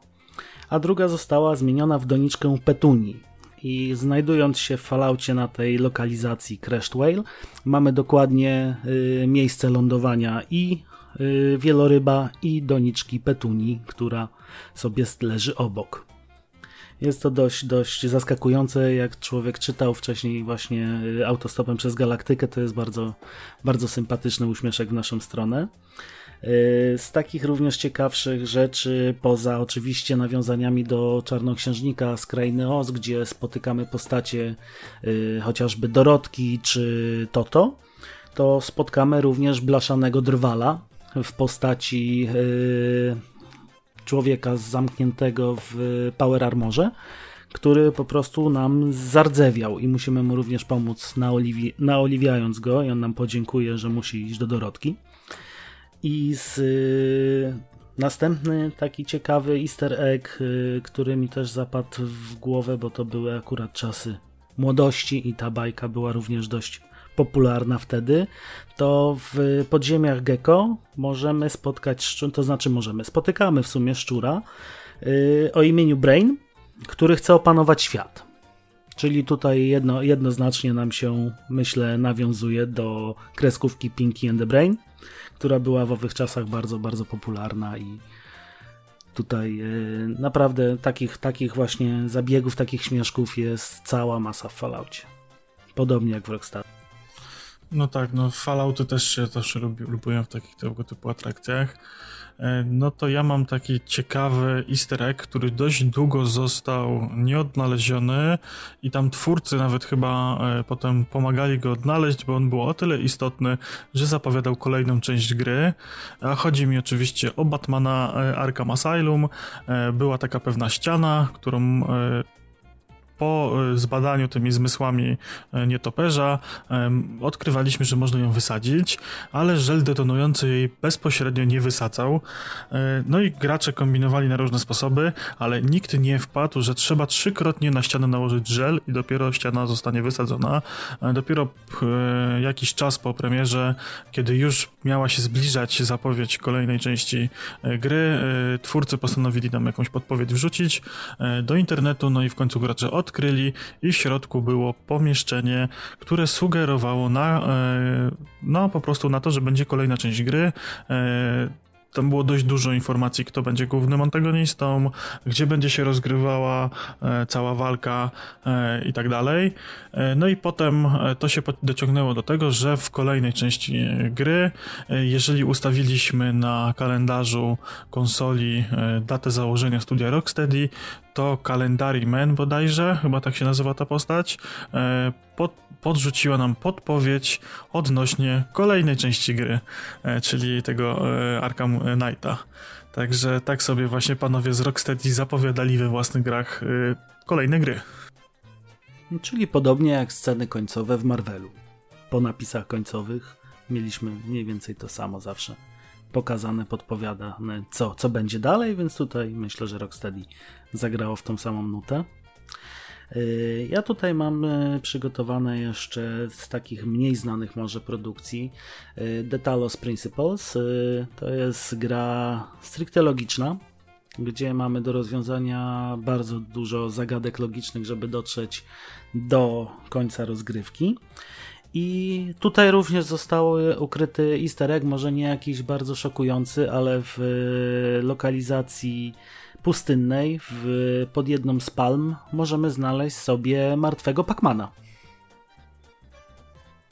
a druga została zmieniona w doniczkę petunii. I znajdując się w falaucie na tej lokalizacji Crashed Whale, mamy dokładnie y, miejsce lądowania i y, wieloryba, i doniczki petunii, która sobie leży obok. Jest to dość, dość zaskakujące, jak człowiek czytał wcześniej właśnie y, autostopem przez galaktykę, to jest bardzo, bardzo sympatyczny uśmieszek w naszą stronę. Y, z takich również ciekawszych rzeczy, poza oczywiście nawiązaniami do Czarnoksiężnika z Krainy Oz, gdzie spotykamy postacie y, chociażby Dorotki czy Toto, to spotkamy również blaszanego drwala w postaci y, człowieka zamkniętego w Power Armorze, który po prostu nam zardzewiał i musimy mu również pomóc naoliwi naoliwiając go i on nam podziękuje, że musi iść do Dorotki. I z y, następny taki ciekawy easter egg, y, który mi też zapadł w głowę, bo to były akurat czasy młodości i ta bajka była również dość popularna wtedy, to w podziemiach Gecko możemy spotkać, to znaczy możemy, spotykamy w sumie szczura y, o imieniu Brain, który chce opanować świat. Czyli tutaj jedno, jednoznacznie nam się, myślę, nawiązuje do kreskówki Pinky and the Brain która była w owych czasach bardzo, bardzo popularna i tutaj yy, naprawdę takich, takich właśnie zabiegów, takich śmieszków jest cała masa w Falloutie. Podobnie jak w Rockstar. No tak, no Fallouty też się lubi, lubią w takich tego typu atrakcjach. E, no to ja mam taki ciekawy easter egg, który dość długo został nieodnaleziony i tam twórcy nawet chyba e, potem pomagali go odnaleźć, bo on był o tyle istotny, że zapowiadał kolejną część gry. A chodzi mi oczywiście o Batmana e, Arkham Asylum. Była taka pewna ściana, którą po e, zbadaniu tymi zmysłami e, nietoperza odkrywaliśmy, że można ją wysadzić, ale żel detonujący jej bezpośrednio nie wysadzał. E, no i gracze kombinowali na różne sposoby, ale nikt nie wpadł, że trzeba trzykrotnie na ścianę nałożyć żel i dopiero ściana zostanie wysadzona. Dopiero jakiś czas po premierze, kiedy już miała się zbliżać zapowiedź kolejnej części gry, twórcy postanowili nam jakąś podpowiedź wrzucić do internetu, no i w końcu gracze od odkryli i w środku było pomieszczenie, które sugerowało na, e, no po prostu na to, że będzie kolejna część gry. E, tam było dość dużo informacji, kto będzie głównym antagonistą, gdzie będzie się rozgrywała e, cała walka i tak dalej. No i potem to się dociągnęło do tego, że w kolejnej części gry, jeżeli ustawiliśmy na kalendarzu konsoli datę założenia studia Rocksteady, to Calendary Man bodajże, chyba tak się nazywa ta postać, pod, podrzuciła nam podpowiedź odnośnie kolejnej części gry, e, czyli tego e, Arkham Knighta. Także tak sobie właśnie panowie z Rocksteady zapowiadali we własnych grach e, kolejne gry. Czyli podobnie jak sceny końcowe w Marvelu. Po napisach końcowych mieliśmy mniej więcej to samo zawsze pokazane, podpowiadane, co, co będzie dalej, więc tutaj myślę, że Rocksteady zagrało w tą samą nutę. Y, ja tutaj mam y, przygotowane jeszcze z takich mniej znanych może produkcji y, Detalos Principles. To jest gra stricte logiczna, gdzie mamy do rozwiązania bardzo dużo zagadek logicznych, żeby dotrzeć do końca rozgrywki. I tutaj również został ukryty easter egg, może nie jakiś bardzo szokujący, ale w lokalizacji pustynnej w, pod jedną z palm możemy znaleźć sobie martwego Pacmana.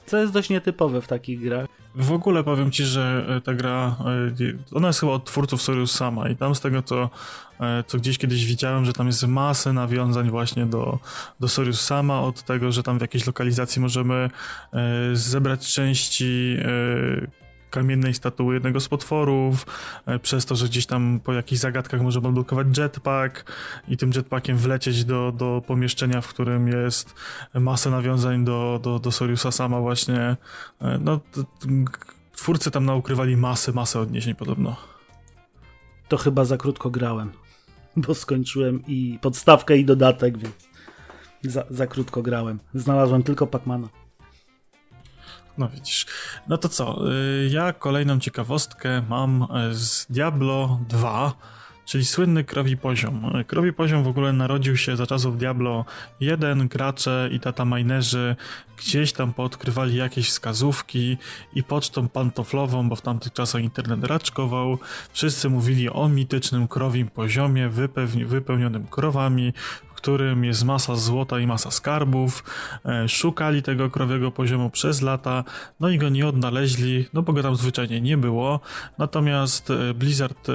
Co jest dość nietypowe w takich grach. W ogóle powiem ci, że e, ta gra, e, ona jest chyba od twórców Sorius Sama i tam z tego, co, e, co gdzieś kiedyś widziałem, że tam jest masę nawiązań właśnie do, do Sorius Sama, od tego, że tam w jakiejś lokalizacji możemy zebrać części kamiennej statuły jednego z potworów, e, przez to, że gdzieś tam po jakichś zagadkach możemy odblokować jetpack i tym jetpackiem wlecieć do, do pomieszczenia, w którym jest masa nawiązań do, do, do Soriusa sama właśnie. E, no, twórcy tam naukrywali masę, masę odniesień podobno. To chyba za krótko grałem. bo skończyłem i podstawkę i dodatek, więc za, za krótko grałem. Znalazłem tylko Pacmana. No widzisz. No to co? Y, ja kolejną ciekawostkę mam y, z Diablo 2 czyli słynny krowi poziom. Krowi poziom w ogóle narodził się za czasów Diablo 1, gracze i tata minerzy gdzieś tam poodkrywali jakieś wskazówki i pocztą pantoflową, bo w tamtych czasach internet raczkował, wszyscy mówili o mitycznym krowim poziomie wypełnionym krowami, którym jest masa złota i masa skarbów. E, szukali tego krowiego poziomu przez lata, no i go nie odnaleźli, no bo go tam zwyczajnie nie było. Natomiast e, Blizzard e,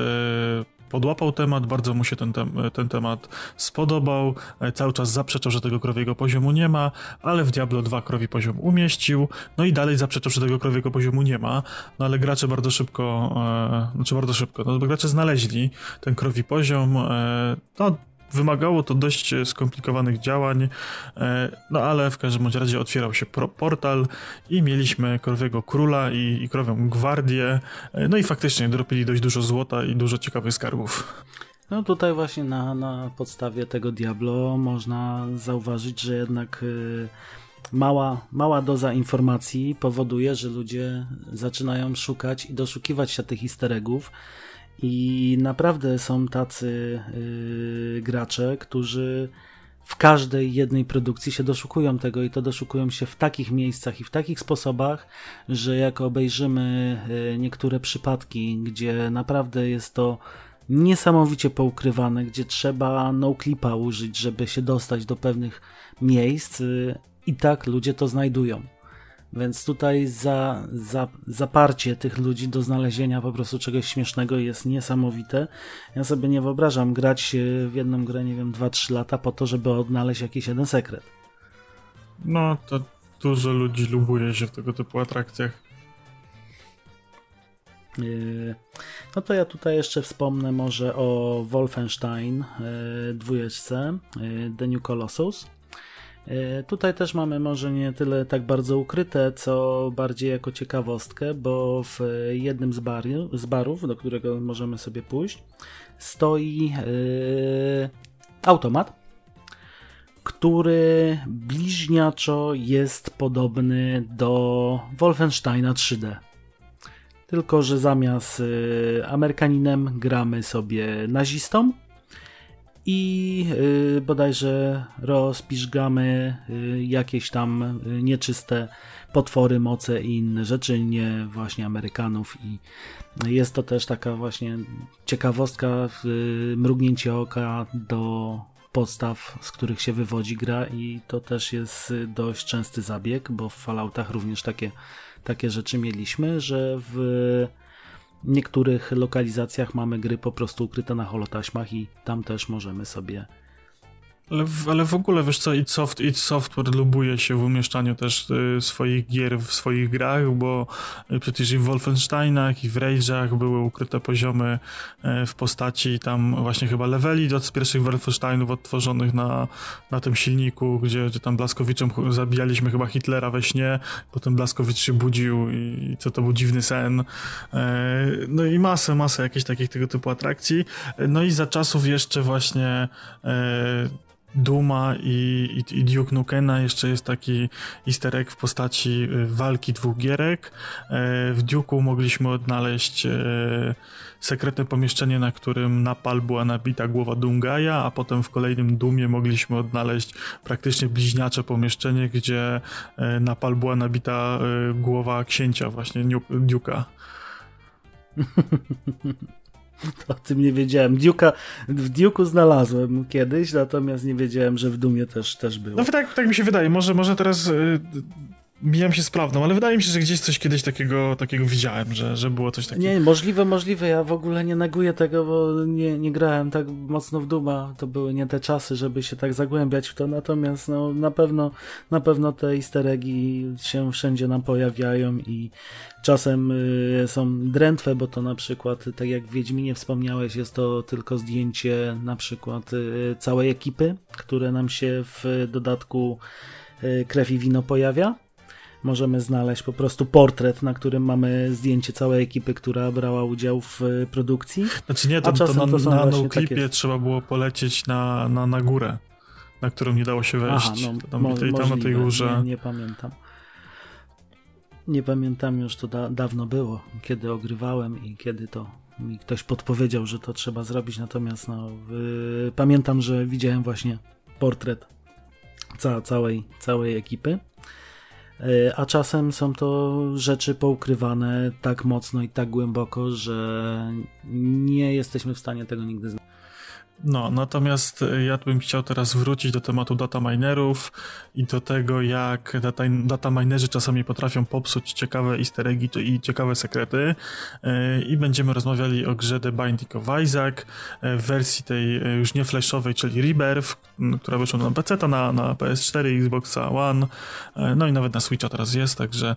podłapał temat, bardzo mu się ten, ten temat spodobał, cały czas zaprzeczał, że tego krowiego poziomu nie ma, ale w Diablo 2 krowi poziom umieścił, no i dalej zaprzeczał, że tego krowiego poziomu nie ma, no ale gracze bardzo szybko, e, znaczy bardzo szybko, no gracze znaleźli ten krowi poziom, e, no Wymagało to dość skomplikowanych działań, e, no ale w każdym razie otwierał się portal i mieliśmy krowiego króla i, i krowią gwardię, e, no i faktycznie dropili dość dużo złota i dużo ciekawych skarbów. No tutaj właśnie na, na podstawie tego Diablo można zauważyć, że jednak mała, mała doza informacji powoduje, że ludzie zaczynają szukać i doszukiwać się tych easter eggów, i naprawdę są tacy yy, gracze, którzy w każdej jednej produkcji się doszukują tego i to doszukują się w takich miejscach i w takich sposobach, że jak obejrzymy yy, niektóre przypadki, gdzie naprawdę jest to niesamowicie poukrywane, gdzie trzeba no clipa użyć, żeby się dostać do pewnych miejsc, yy, i tak ludzie to znajdują. Więc tutaj za, za, zaparcie tych ludzi do znalezienia po prostu czegoś śmiesznego jest niesamowite. Ja sobie nie wyobrażam grać w jedną grę, nie wiem, 2-3 lata po to, żeby odnaleźć jakiś jeden sekret. No, to dużo ludzi lubuje się w tego typu atrakcjach. Yy, no to ja tutaj jeszcze wspomnę może o Wolfenstein yy, dwójeczce yy, The New Colossus. E, tutaj też mamy może nie tyle tak bardzo ukryte, co bardziej jako ciekawostkę, bo w jednym z, bari, z barów, do którego możemy sobie pójść, stoi yy, automat, który bliźniaczo jest podobny do Wolfensteina 3D. Tylko, że zamiast yy, Amerykaninem gramy sobie nazistą, i y, bodajże rozpiżgamy y, jakieś tam y, nieczyste potwory, moce i inne rzeczy, nie właśnie Amerykanów. I jest to też taka właśnie ciekawostka, mrugnięcie oka do podstaw, z których się wywodzi gra i to też jest dość częsty zabieg, bo w Falloutach również takie, takie rzeczy mieliśmy, że w niektórych lokalizacjach mamy gry po prostu ukryte na holotaśmach i tam też możemy sobie ale w, ale w ogóle, wiesz co, id, Soft, Software lubuje się w umieszczaniu też y, swoich gier w swoich grach, bo y, przecież i w Wolfensteinach, i w Rage'ach były ukryte poziomy y, w postaci tam właśnie chyba leveli od pierwszych Wolfensteinów odtworzonych na, na tym silniku, gdzie, gdzie tam Blaskowiczem zabijaliśmy chyba Hitlera we śnie, potem Blaskowicz się budził i, i co to był dziwny sen. E, no i masę, masę jakichś takich tego typu atrakcji. No i za czasów jeszcze właśnie e, Duma i, i, i Duke Nukena jeszcze jest taki easter egg w postaci y, walki dwóch gierek. E, w Duke'u mogliśmy odnaleźć e, sekretne pomieszczenie, na którym na pal była nabita głowa Dungaja, a potem w kolejnym Dumie mogliśmy odnaleźć praktycznie bliźniacze pomieszczenie, gdzie e, na pal była nabita głowa księcia właśnie Duke'a. O tym nie wiedziałem. Duke'a, w Duke'u znalazłem kiedyś, natomiast nie wiedziałem, że w Dumie też, też było. No tak, tak mi się wydaje. Może, może teraz y, mijam się z prawdą, ale wydaje mi się, że gdzieś coś kiedyś takiego, takiego widziałem, że, że było coś takiego. Nie, możliwe, możliwe. Ja w ogóle nie neguję tego, bo nie, nie grałem tak mocno w Duma. To były nie te czasy, żeby się tak zagłębiać w to. Natomiast no, na pewno na pewno te easter eggi się wszędzie nam pojawiają i czasem y, są drętwe, bo to na przykład, tak jak w Wiedźminie wspomniałeś, jest to tylko zdjęcie na przykład y, całej ekipy, które nam się w dodatku y, krew i wino pojawia możemy znaleźć po prostu portret, na którym mamy zdjęcie całej ekipy, która brała udział w e, produkcji. Znaczy nie, to, to na, to na noclipie takie... trzeba było polecieć na, na, na górę, na którą nie dało się wejść. Aha, no, tam, mo- tam na tej górze. Nie, nie, pamiętam. Nie pamiętam już, to da, dawno było, kiedy ogrywałem i kiedy to mi ktoś podpowiedział, że to trzeba zrobić, natomiast no, y, pamiętam, że widziałem właśnie portret ca całej, całej ekipy. Y, a czasem są to rzeczy poukrywane tak mocno i tak głęboko, że nie jesteśmy w stanie tego nigdy znaleźć. No, natomiast e, ja bym chciał teraz wrócić do tematu data minerów i do tego, jak data, data minerzy czasami potrafią popsuć ciekawe easter eggi i ciekawe sekrety. E, I będziemy rozmawiali o grze The Binding of Isaac e, w wersji tej już nie flashowej, czyli Rebirth, która wyszła na PC, na, na PS4, Xbox One, no i nawet na Switcha teraz jest, także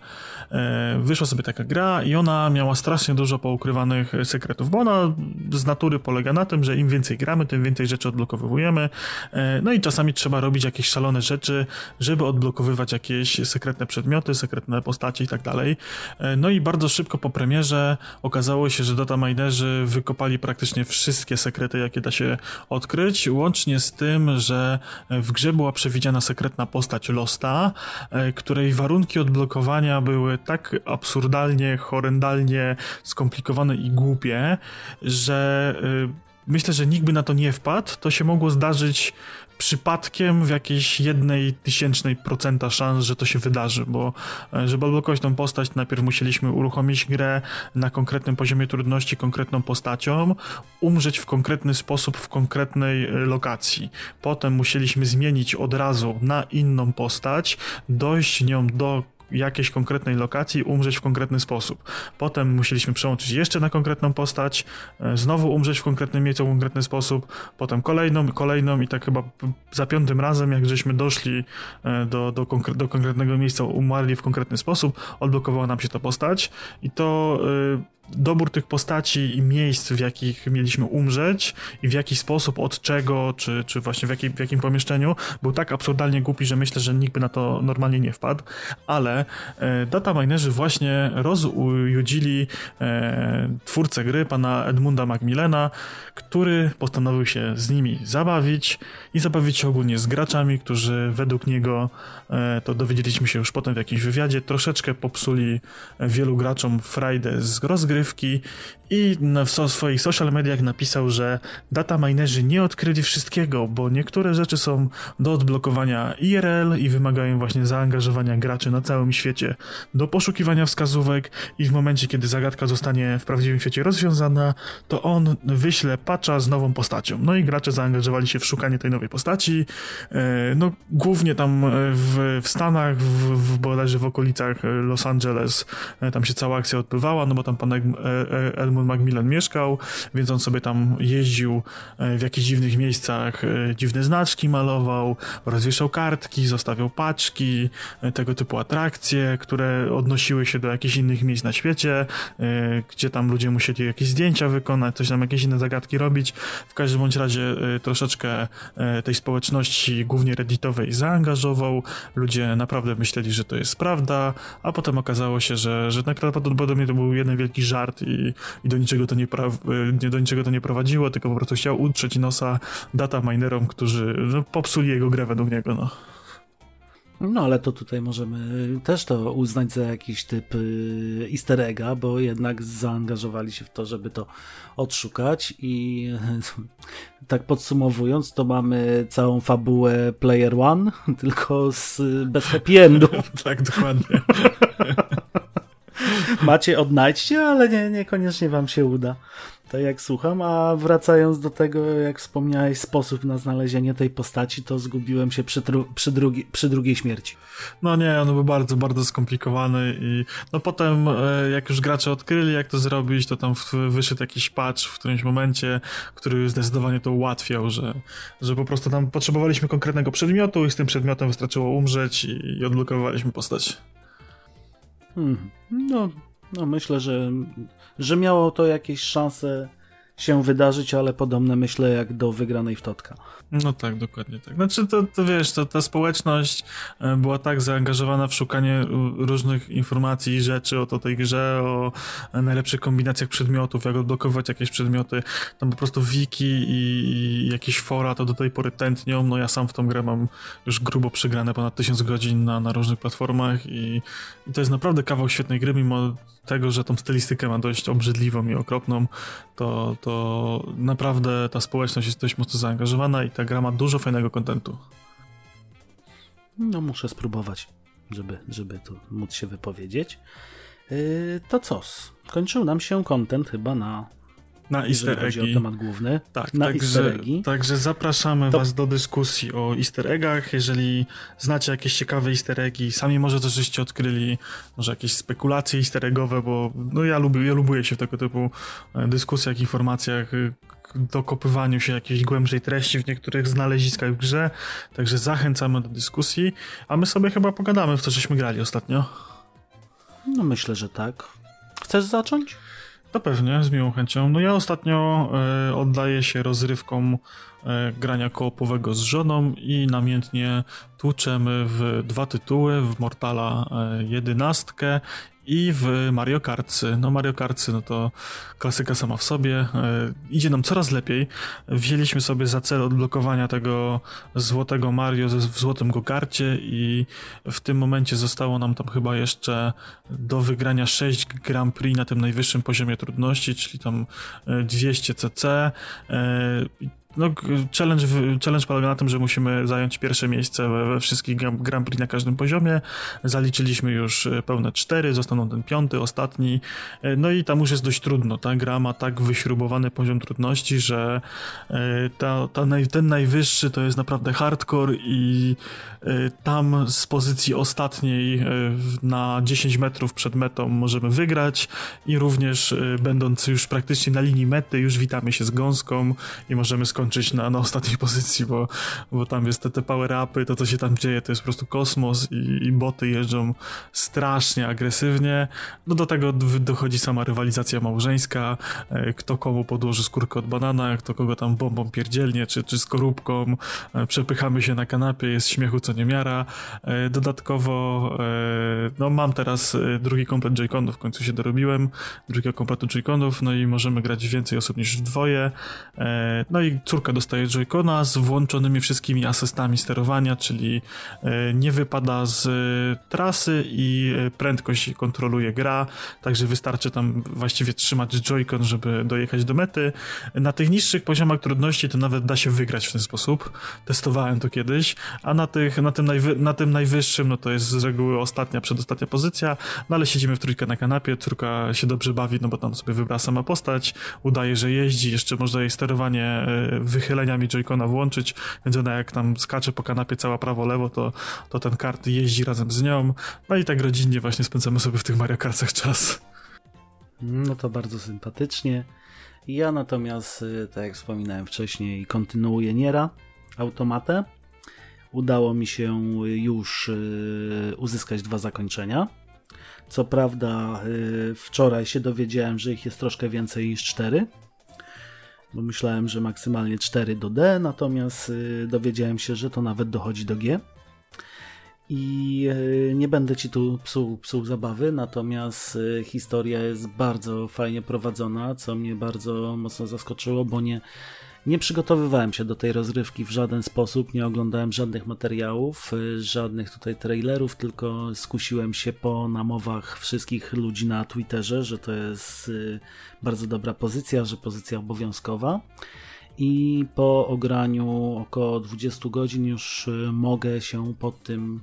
wyszła sobie taka gra i ona miała strasznie dużo poukrywanych sekretów, bo ona z natury polega na tym, że im więcej gramy, tym więcej rzeczy odblokowujemy. E, no i czasami trzeba robić jakieś szalone rzeczy, żeby odblokowywać jakieś sekretne przedmioty, sekretne postacie i tak dalej. E, no i bardzo szybko po premierze okazało się, że dataminerzy wykopali praktycznie wszystkie sekrety, jakie da się odkryć, łącznie z tym, że w grze była przewidziana sekretna postać Losta, e, której warunki odblokowania były tak absurdalnie, horrendalnie skomplikowane i głupie, że myślę, że nikt by na to nie wpadł. To się mogło zdarzyć przypadkiem w jakiejś jednej tysięcznej procenta szans, że to się wydarzy, bo e, żeby odblokować tą postać, najpierw musieliśmy uruchomić grę na konkretnym poziomie trudności, konkretną postacią, umrzeć w konkretny sposób w konkretnej e, lokacji. Potem musieliśmy zmienić od razu na inną postać, dojść nią do jakiejś konkretnej lokacji umrzeć w konkretny sposób. Potem musieliśmy przełączyć jeszcze na konkretną postać, e, znowu umrzeć w konkretnym miejscu w konkretny sposób, potem kolejną, kolejną i tak chyba za piątym razem, jak żeśmy doszli e, do, do, konkre do konkretnego miejsca, umarli w konkretny sposób, odblokowała nam się ta postać i to e, dobór tych postaci i miejsc, w jakich mieliśmy umrzeć i w jaki sposób, od czego, czy, czy właśnie w, jakiej, w jakim pomieszczeniu, był tak absurdalnie głupi, że myślę, że nikt by na to normalnie nie wpadł, ale e, data minerzy właśnie rozujudzili e, twórcę gry, pana Edmunda Macmillana, który postanowił się z nimi zabawić i zabawić się ogólnie z graczami, którzy według niego, e, to dowiedzieliśmy się już potem w jakimś wywiadzie, troszeczkę popsuli wielu graczom frajdę z rozgrywki, i w swoich social mediach napisał, że data minerzy nie odkryli wszystkiego, bo niektóre rzeczy są do odblokowania IRL i wymagają właśnie zaangażowania graczy na całym świecie do poszukiwania wskazówek i w momencie, kiedy zagadka zostanie w prawdziwym świecie rozwiązana, to on wyśle patcha z nową postacią. No i gracze zaangażowali się w szukanie tej nowej postaci. E, no, głównie tam e, w, w Stanach, w, w bodajże w okolicach Los Angeles, e, tam się cała akcja odbywała, no bo tam pan Edmund Macmillan mieszkał, więc on sobie tam jeździł w jakichś dziwnych miejscach, dziwne znaczki malował, rozwieszał kartki, zostawiał paczki, tego typu atrakcje, które odnosiły się do jakichś innych miejsc na świecie, gdzie tam ludzie musieli jakieś zdjęcia wykonać, coś tam jakieś inne zagadki robić. W każdym bądź razie troszeczkę tej społeczności, głównie redditowej, zaangażował. Ludzie naprawdę myśleli, że to jest prawda, a potem okazało się, że, że najprawdopodobniej to był jeden wielki żart i, i do, niczego to nie nie, do niczego to nie prowadziło, tylko po prostu chciał utrzeć nosa data minerom, którzy no, popsuli jego grę według niego. No. No ale to tutaj możemy też to uznać za jakiś typ y, easter egga, bo jednak zaangażowali się w to, żeby to odszukać i tak podsumowując, to mamy całą fabułę Player One, tylko z, bez happy endu. tak, dokładnie. Macie, odnajdźcie, ale nie, niekoniecznie wam się uda. Tak jak słucham, a wracając do tego, jak wspomniałeś, sposób na znalezienie tej postaci, to zgubiłem się przy, przy, drugi, przy drugiej śmierci. No nie, on był bardzo, bardzo skomplikowany i no potem, e, jak już gracze odkryli, jak to zrobić, to tam wyszedł jakiś patch w którymś momencie, który zdecydowanie to ułatwiał, że, że po prostu tam potrzebowaliśmy konkretnego przedmiotu i z tym przedmiotem wystarczyło umrzeć i, i odblokowaliśmy postać. Hmm. No, no myślę, że, że miało to jakieś szanse się wydarzyć, ale podobne myślę jak do wygranej w Totka. No tak, dokładnie tak. Znaczy to, to wiesz, to, ta społeczność e, była tak zaangażowana w szukanie różnych informacji i rzeczy o to tej grze, o najlepszych kombinacjach przedmiotów, jak odblokować jakieś przedmioty. Tam po prostu wiki i jakieś fora to do tej pory tętnią. No ja sam w tą grę mam już grubo przegrane ponad tysiąc godzin na, na różnych platformach i, i to jest naprawdę kawał świetnej gry, mimo tego, że tą stylistykę ma dość obrzydliwą i okropną, to, to naprawdę ta społeczność jest dość mocno zaangażowana i ta gra ma dużo fajnego kontentu. No muszę spróbować, żeby, żeby tu móc się wypowiedzieć. Yy, to co? Kończył nam się kontent chyba na na easter eggi. temat główny. Tak, na także. Także zapraszamy to... was do dyskusji o easter eggach. Jeżeli znacie jakieś ciekawe easter eggi, sami może coś żeście odkryli, może jakieś spekulacje easter eggowe, bo no ja lubię, ja lubuję się w tego typu e, dyskusjach, informacjach, e, dokopywaniu się jakiejś głębszej treści w niektórych znaleziskach w grze. Także zachęcamy do dyskusji, a my sobie chyba pogadamy w co żeśmy grali ostatnio. No myślę, że tak. Chcesz zacząć? To pewnie, z miłą chęcią. No ja ostatnio e, oddaję się rozrywkom e, grania koopowego z żoną i namiętnie tłuczemy w dwa tytuły, w Mortala 11 i w Mario Kartsy. No Mario Kartsy, no to klasyka sama w sobie. E, idzie nam coraz lepiej. Wzięliśmy sobie za cel odblokowania tego złotego Mario w złotym gokarcie i w tym momencie zostało nam tam chyba jeszcze do wygrania 6 Grand Prix na tym najwyższym poziomie trudności, czyli tam 200 cc no, challenge, challenge polega na tym, że musimy zająć pierwsze miejsce we, we wszystkich Grand Prix na każdym poziomie. Zaliczyliśmy już e, pełne cztery, zostaną ten piąty, ostatni. E, no i tam już jest dość trudno. Ta gra ma tak wyśrubowany poziom trudności, że e, ta, ta naj, ten najwyższy to jest naprawdę hardcore i tam z pozycji ostatniej na 10 metrów przed metą możemy wygrać i również będąc już praktycznie na linii mety już witamy się z gąską i możemy skończyć skończyć na, na ostatniej pozycji, bo, bo tam jest te, te power-upy, to co się tam dzieje, to jest po prostu kosmos i, i boty jeżdżą strasznie agresywnie. No do tego dochodzi sama rywalizacja małżeńska, e, kto komu podłoży skórkę od banana, kto kogo tam bombą pierdzielnie, czy, czy skorupką, e, przepychamy się na kanapie, jest śmiechu co niemiara. E, dodatkowo no mam teraz drugi komplet Joy-Conów, w końcu się dorobiłem, drugiego kompletu Joy-Conów, no i możemy grać więcej osób niż w dwoje. No i córka dostaje Joy-Cona z włączonymi wszystkimi asystami sterowania, czyli e, nie wypada z e, trasy i e, prędkość kontroluje gra, także wystarczy tam właściwie trzymać Joy-Con, żeby dojechać do mety. Na tych niższych poziomach trudności to nawet da się wygrać w ten sposób. Testowałem to kiedyś, a na, tych, na, tym, najwy, na tym najwyższym no to jest z reguły ostatnia, przedostatnia pozycja, no ale siedzimy w trójkę na kanapie, córka się dobrze bawi, no bo tam sobie wybrała sama postać, udaje, że jeździ, jeszcze można jej sterowanie wychyleniami Joy-Cona włączyć, więc ona jak tam skacze po kanapie cała prawo-lewo, to, to ten kart jeździ razem z nią. No i tak rodzinnie właśnie spędzamy sobie w tych Mario Kartach czas. No to bardzo sympatycznie. Ja natomiast, y, tak jak wspominałem wcześniej, kontynuuję Niera, automatę. Udało mi się już y, uzyskać dwa zakończenia. Co prawda, y, wczoraj się dowiedziałem, że ich jest troszkę więcej niż cztery bo myślałem, że maksymalnie 4 do D, natomiast y, dowiedziałem się, że to nawet dochodzi do G. I y, nie będę ci tu psuł, psuł zabawy, natomiast y, historia jest bardzo fajnie prowadzona, co mnie bardzo mocno zaskoczyło, bo nie, nie przygotowywałem się do tej rozrywki w żaden sposób, nie oglądałem żadnych materiałów, y, żadnych tutaj trailerów, tylko skusiłem się po namowach wszystkich ludzi na Twitterze, że to jest y, bardzo dobra pozycja, że pozycja obowiązkowa. I po ograniu około 20 godzin już y, mogę się pod tym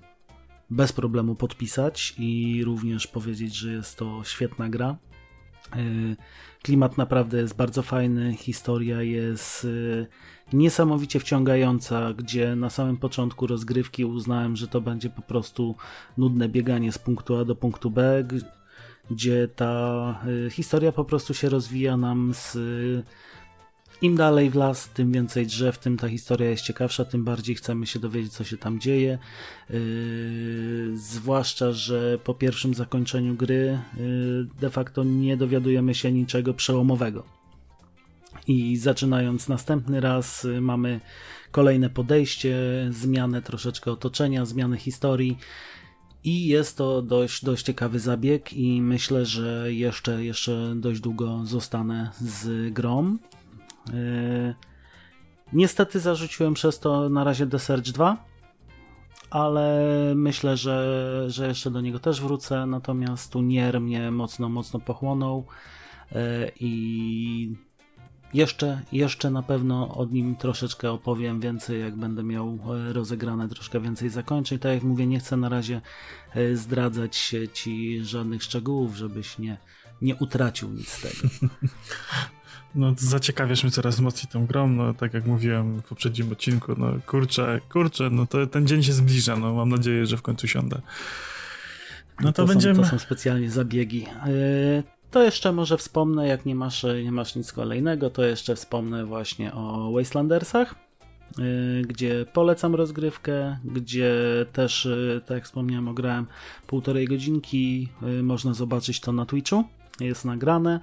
bez problemu podpisać i również powiedzieć, że jest to świetna gra. Klimat naprawdę jest bardzo fajny, historia jest y, niesamowicie wciągająca, gdzie na samym początku rozgrywki uznałem, że to będzie po prostu nudne bieganie z punktu A do punktu B, gdzie ta y, historia po prostu się rozwija nam z im dalej w las, tym więcej drzew, tym ta historia jest ciekawsza, tym bardziej chcemy się dowiedzieć, co się tam dzieje. Yy, zwłaszcza, że po pierwszym zakończeniu gry yy, de facto nie dowiadujemy się niczego przełomowego. I zaczynając następny raz, mamy kolejne podejście, zmianę troszeczkę otoczenia, zmianę historii. I jest to dość, dość ciekawy zabieg i myślę, że jeszcze, jeszcze dość długo zostanę z grą. Yy, niestety zarzuciłem przez to na razie The Search 2, ale myślę, że, że jeszcze do niego też wrócę, natomiast tu Nier mnie mocno, mocno pochłonął yy, i jeszcze, jeszcze na pewno o nim troszeczkę opowiem więcej, jak będę miał e, rozegrane troszkę więcej zakończeń. Tak jak mówię, nie chcę na razie zdradzać Ci żadnych szczegółów, żebyś nie, nie utracił nic z tego. No, zaciekawiasz mnie coraz mocniej tą grą, no tak jak mówiłem w poprzednim odcinku, no kurczę, kurczę, no to ten dzień się zbliża, no mam nadzieję, że w końcu siądę. No to, to będziemy... Są, to są specjalnie zabiegi. Yy, to jeszcze może wspomnę, jak nie masz, nie masz nic kolejnego, to jeszcze wspomnę właśnie o Wastelandersach, yy, gdzie polecam rozgrywkę, gdzie też, yy, tak jak wspomniałem, ograłem półtorej godzinki, można zobaczyć to na Twitchu jest nagrane.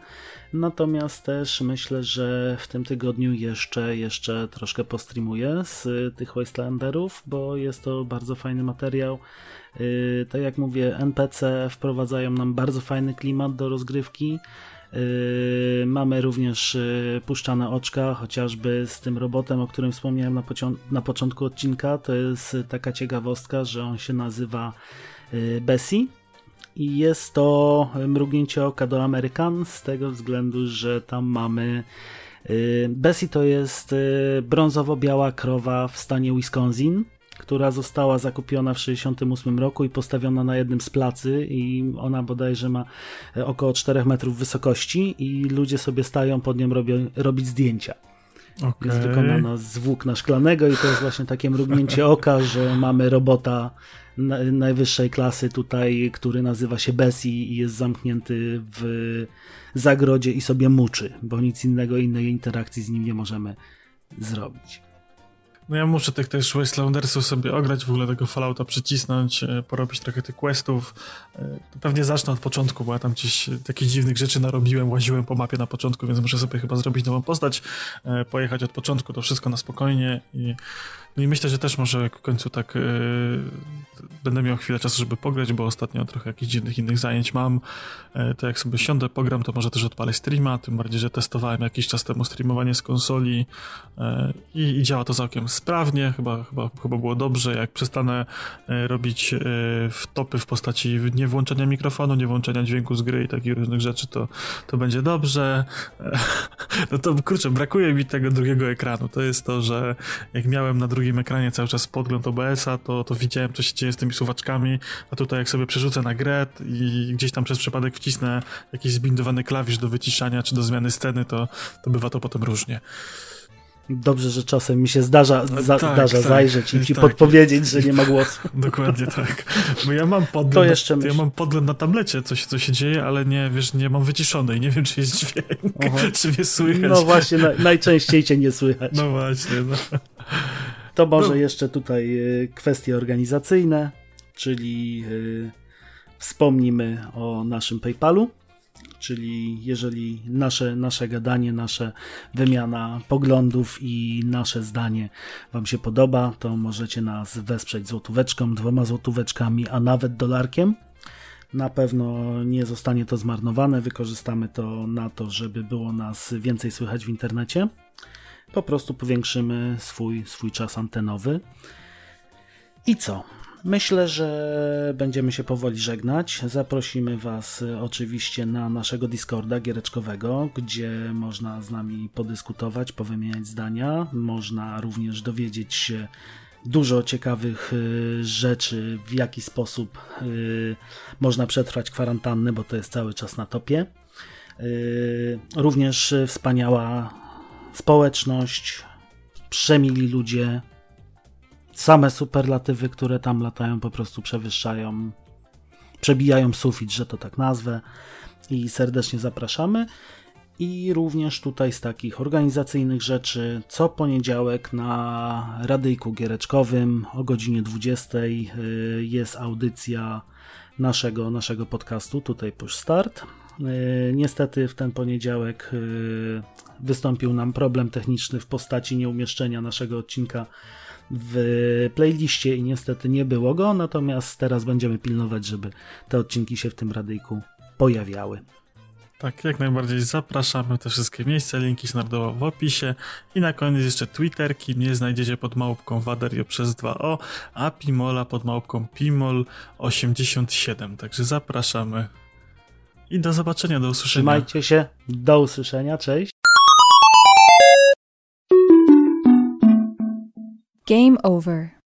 Natomiast też myślę, że w tym tygodniu jeszcze, jeszcze troszkę postreamuję z tych Wastelanderów, bo jest to bardzo fajny materiał. Yy, tak jak mówię, NPC wprowadzają nam bardzo fajny klimat do rozgrywki. Yy, mamy również puszczane oczka, chociażby z tym robotem, o którym wspomniałem na, na początku odcinka. To jest taka ciekawostka, że on się nazywa Bessie i jest to mrugnięcie oka do Amerykan z tego względu, że tam mamy Bessie to jest brązowo-biała krowa w stanie Wisconsin która została zakupiona w 1968 roku i postawiona na jednym z placy i ona bodajże ma e, około 4 metrów wysokości i ludzie sobie stają pod nią robią, robić zdjęcia. Okay. Jest wykonana z włókna szklanego i to jest właśnie takie mrugnięcie oka, że mamy robota najwyższej klasy tutaj, który nazywa się Bessie i jest zamknięty w zagrodzie i sobie muczy, bo nic innego, innej interakcji z nim nie możemy zrobić. No ja muszę tych też Wastelandersów sobie ograć, w ogóle tego Fallouta przycisnąć, e, porobić trochę tych questów. E, pewnie zacznę od początku, bo ja tam gdzieś takich dziwnych rzeczy narobiłem, łaziłem po mapie na początku, więc muszę sobie chyba zrobić nową postać, e, pojechać od początku, to wszystko na spokojnie i no i myślę, że też może w końcu tak yy, będę miał chwilę czasu, żeby pograć, bo ostatnio trochę jakichś dziwnych innych zajęć mam. Yy, to jak sobie siądę, pogram, to może też odpalę streama, tym bardziej, że testowałem jakiś czas temu streamowanie z konsoli yy, i, i, działa to całkiem sprawnie, chyba, chyba, chyba było dobrze. Jak przestanę robić wtopy w postaci nie włączenia mikrofonu, nie włączenia dźwięku z gry i takich różnych rzeczy, to, to będzie dobrze. No to kurczę, brakuje mi tego drugiego ekranu. To jest to, że jak miałem na drugim drugim ekranie cały czas podgląd OBS-a, to, to widziałem, co się dzieje z tymi suwaczkami, a tutaj jak sobie przerzucę na grę i gdzieś tam przez przypadek wcisnę jakiś zbindowany klawisz do wyciszania czy do zmiany sceny, to, to bywa to potem różnie. Dobrze, że czasem mi się zdarza, za, tak, zdarza tak, zajrzeć i ci tak. podpowiedzieć, że nie ma głosu. Dokładnie tak. Bo ja mam podgląd, to jeszcze na, ja mam podgląd na tablecie, co się, co się dzieje, ale nie, wiesz, nie mam wyciszony i nie wiem, czy jest dźwięk, Aha. czy mnie słychać. No właśnie, na, najczęściej cię nie słychać. No właśnie, no. To może no. jeszcze tutaj e, kwestie organizacyjne, czyli e, wspomnimy o naszym PayPalu, czyli jeżeli nasze, nasze gadanie, nasza wymiana poglądów i nasze zdanie Wam się podoba, to możecie nas wesprzeć złotóweczką, dwoma złotóweczkami, a nawet dolarkiem. Na pewno nie zostanie to zmarnowane, wykorzystamy to na to, żeby było nas więcej słychać w internecie po prostu powiększymy swój, swój czas antenowy. I co? Myślę, że będziemy się powoli żegnać. Zaprosimy Was oczywiście na naszego Discorda giereczkowego, gdzie można z nami podyskutować, powymieniać zdania. Można również dowiedzieć się dużo ciekawych y, rzeczy, w jaki sposób y, można przetrwać kwarantannę, bo to jest cały czas na topie. Y, również wspaniała społeczność, przemili ludzie, same superlatywy, które tam latają, po prostu przewyższają, przebijają sufit, że to tak nazwę. I serdecznie zapraszamy. I również tutaj z takich organizacyjnych rzeczy, co poniedziałek na radyjku giereczkowym o godzinie 20 y, jest audycja naszego, naszego podcastu, tutaj Push Start. Niestety w ten poniedziałek wystąpił nam problem techniczny w postaci nieumieszczenia naszego odcinka w playliście i niestety nie było go, natomiast teraz będziemy pilnować, żeby te odcinki się w tym radyjku pojawiały. Tak, jak najbardziej zapraszamy te wszystkie miejsca, linki znajdą w opisie i na koniec jeszcze Twitterki, mnie znajdziecie pod małpką Waderio przez 2o, a Pimola pod małpką Pimol87, także zapraszamy i do zobaczenia, do usłyszenia. Trzymajcie się, do usłyszenia, cześć. Game over.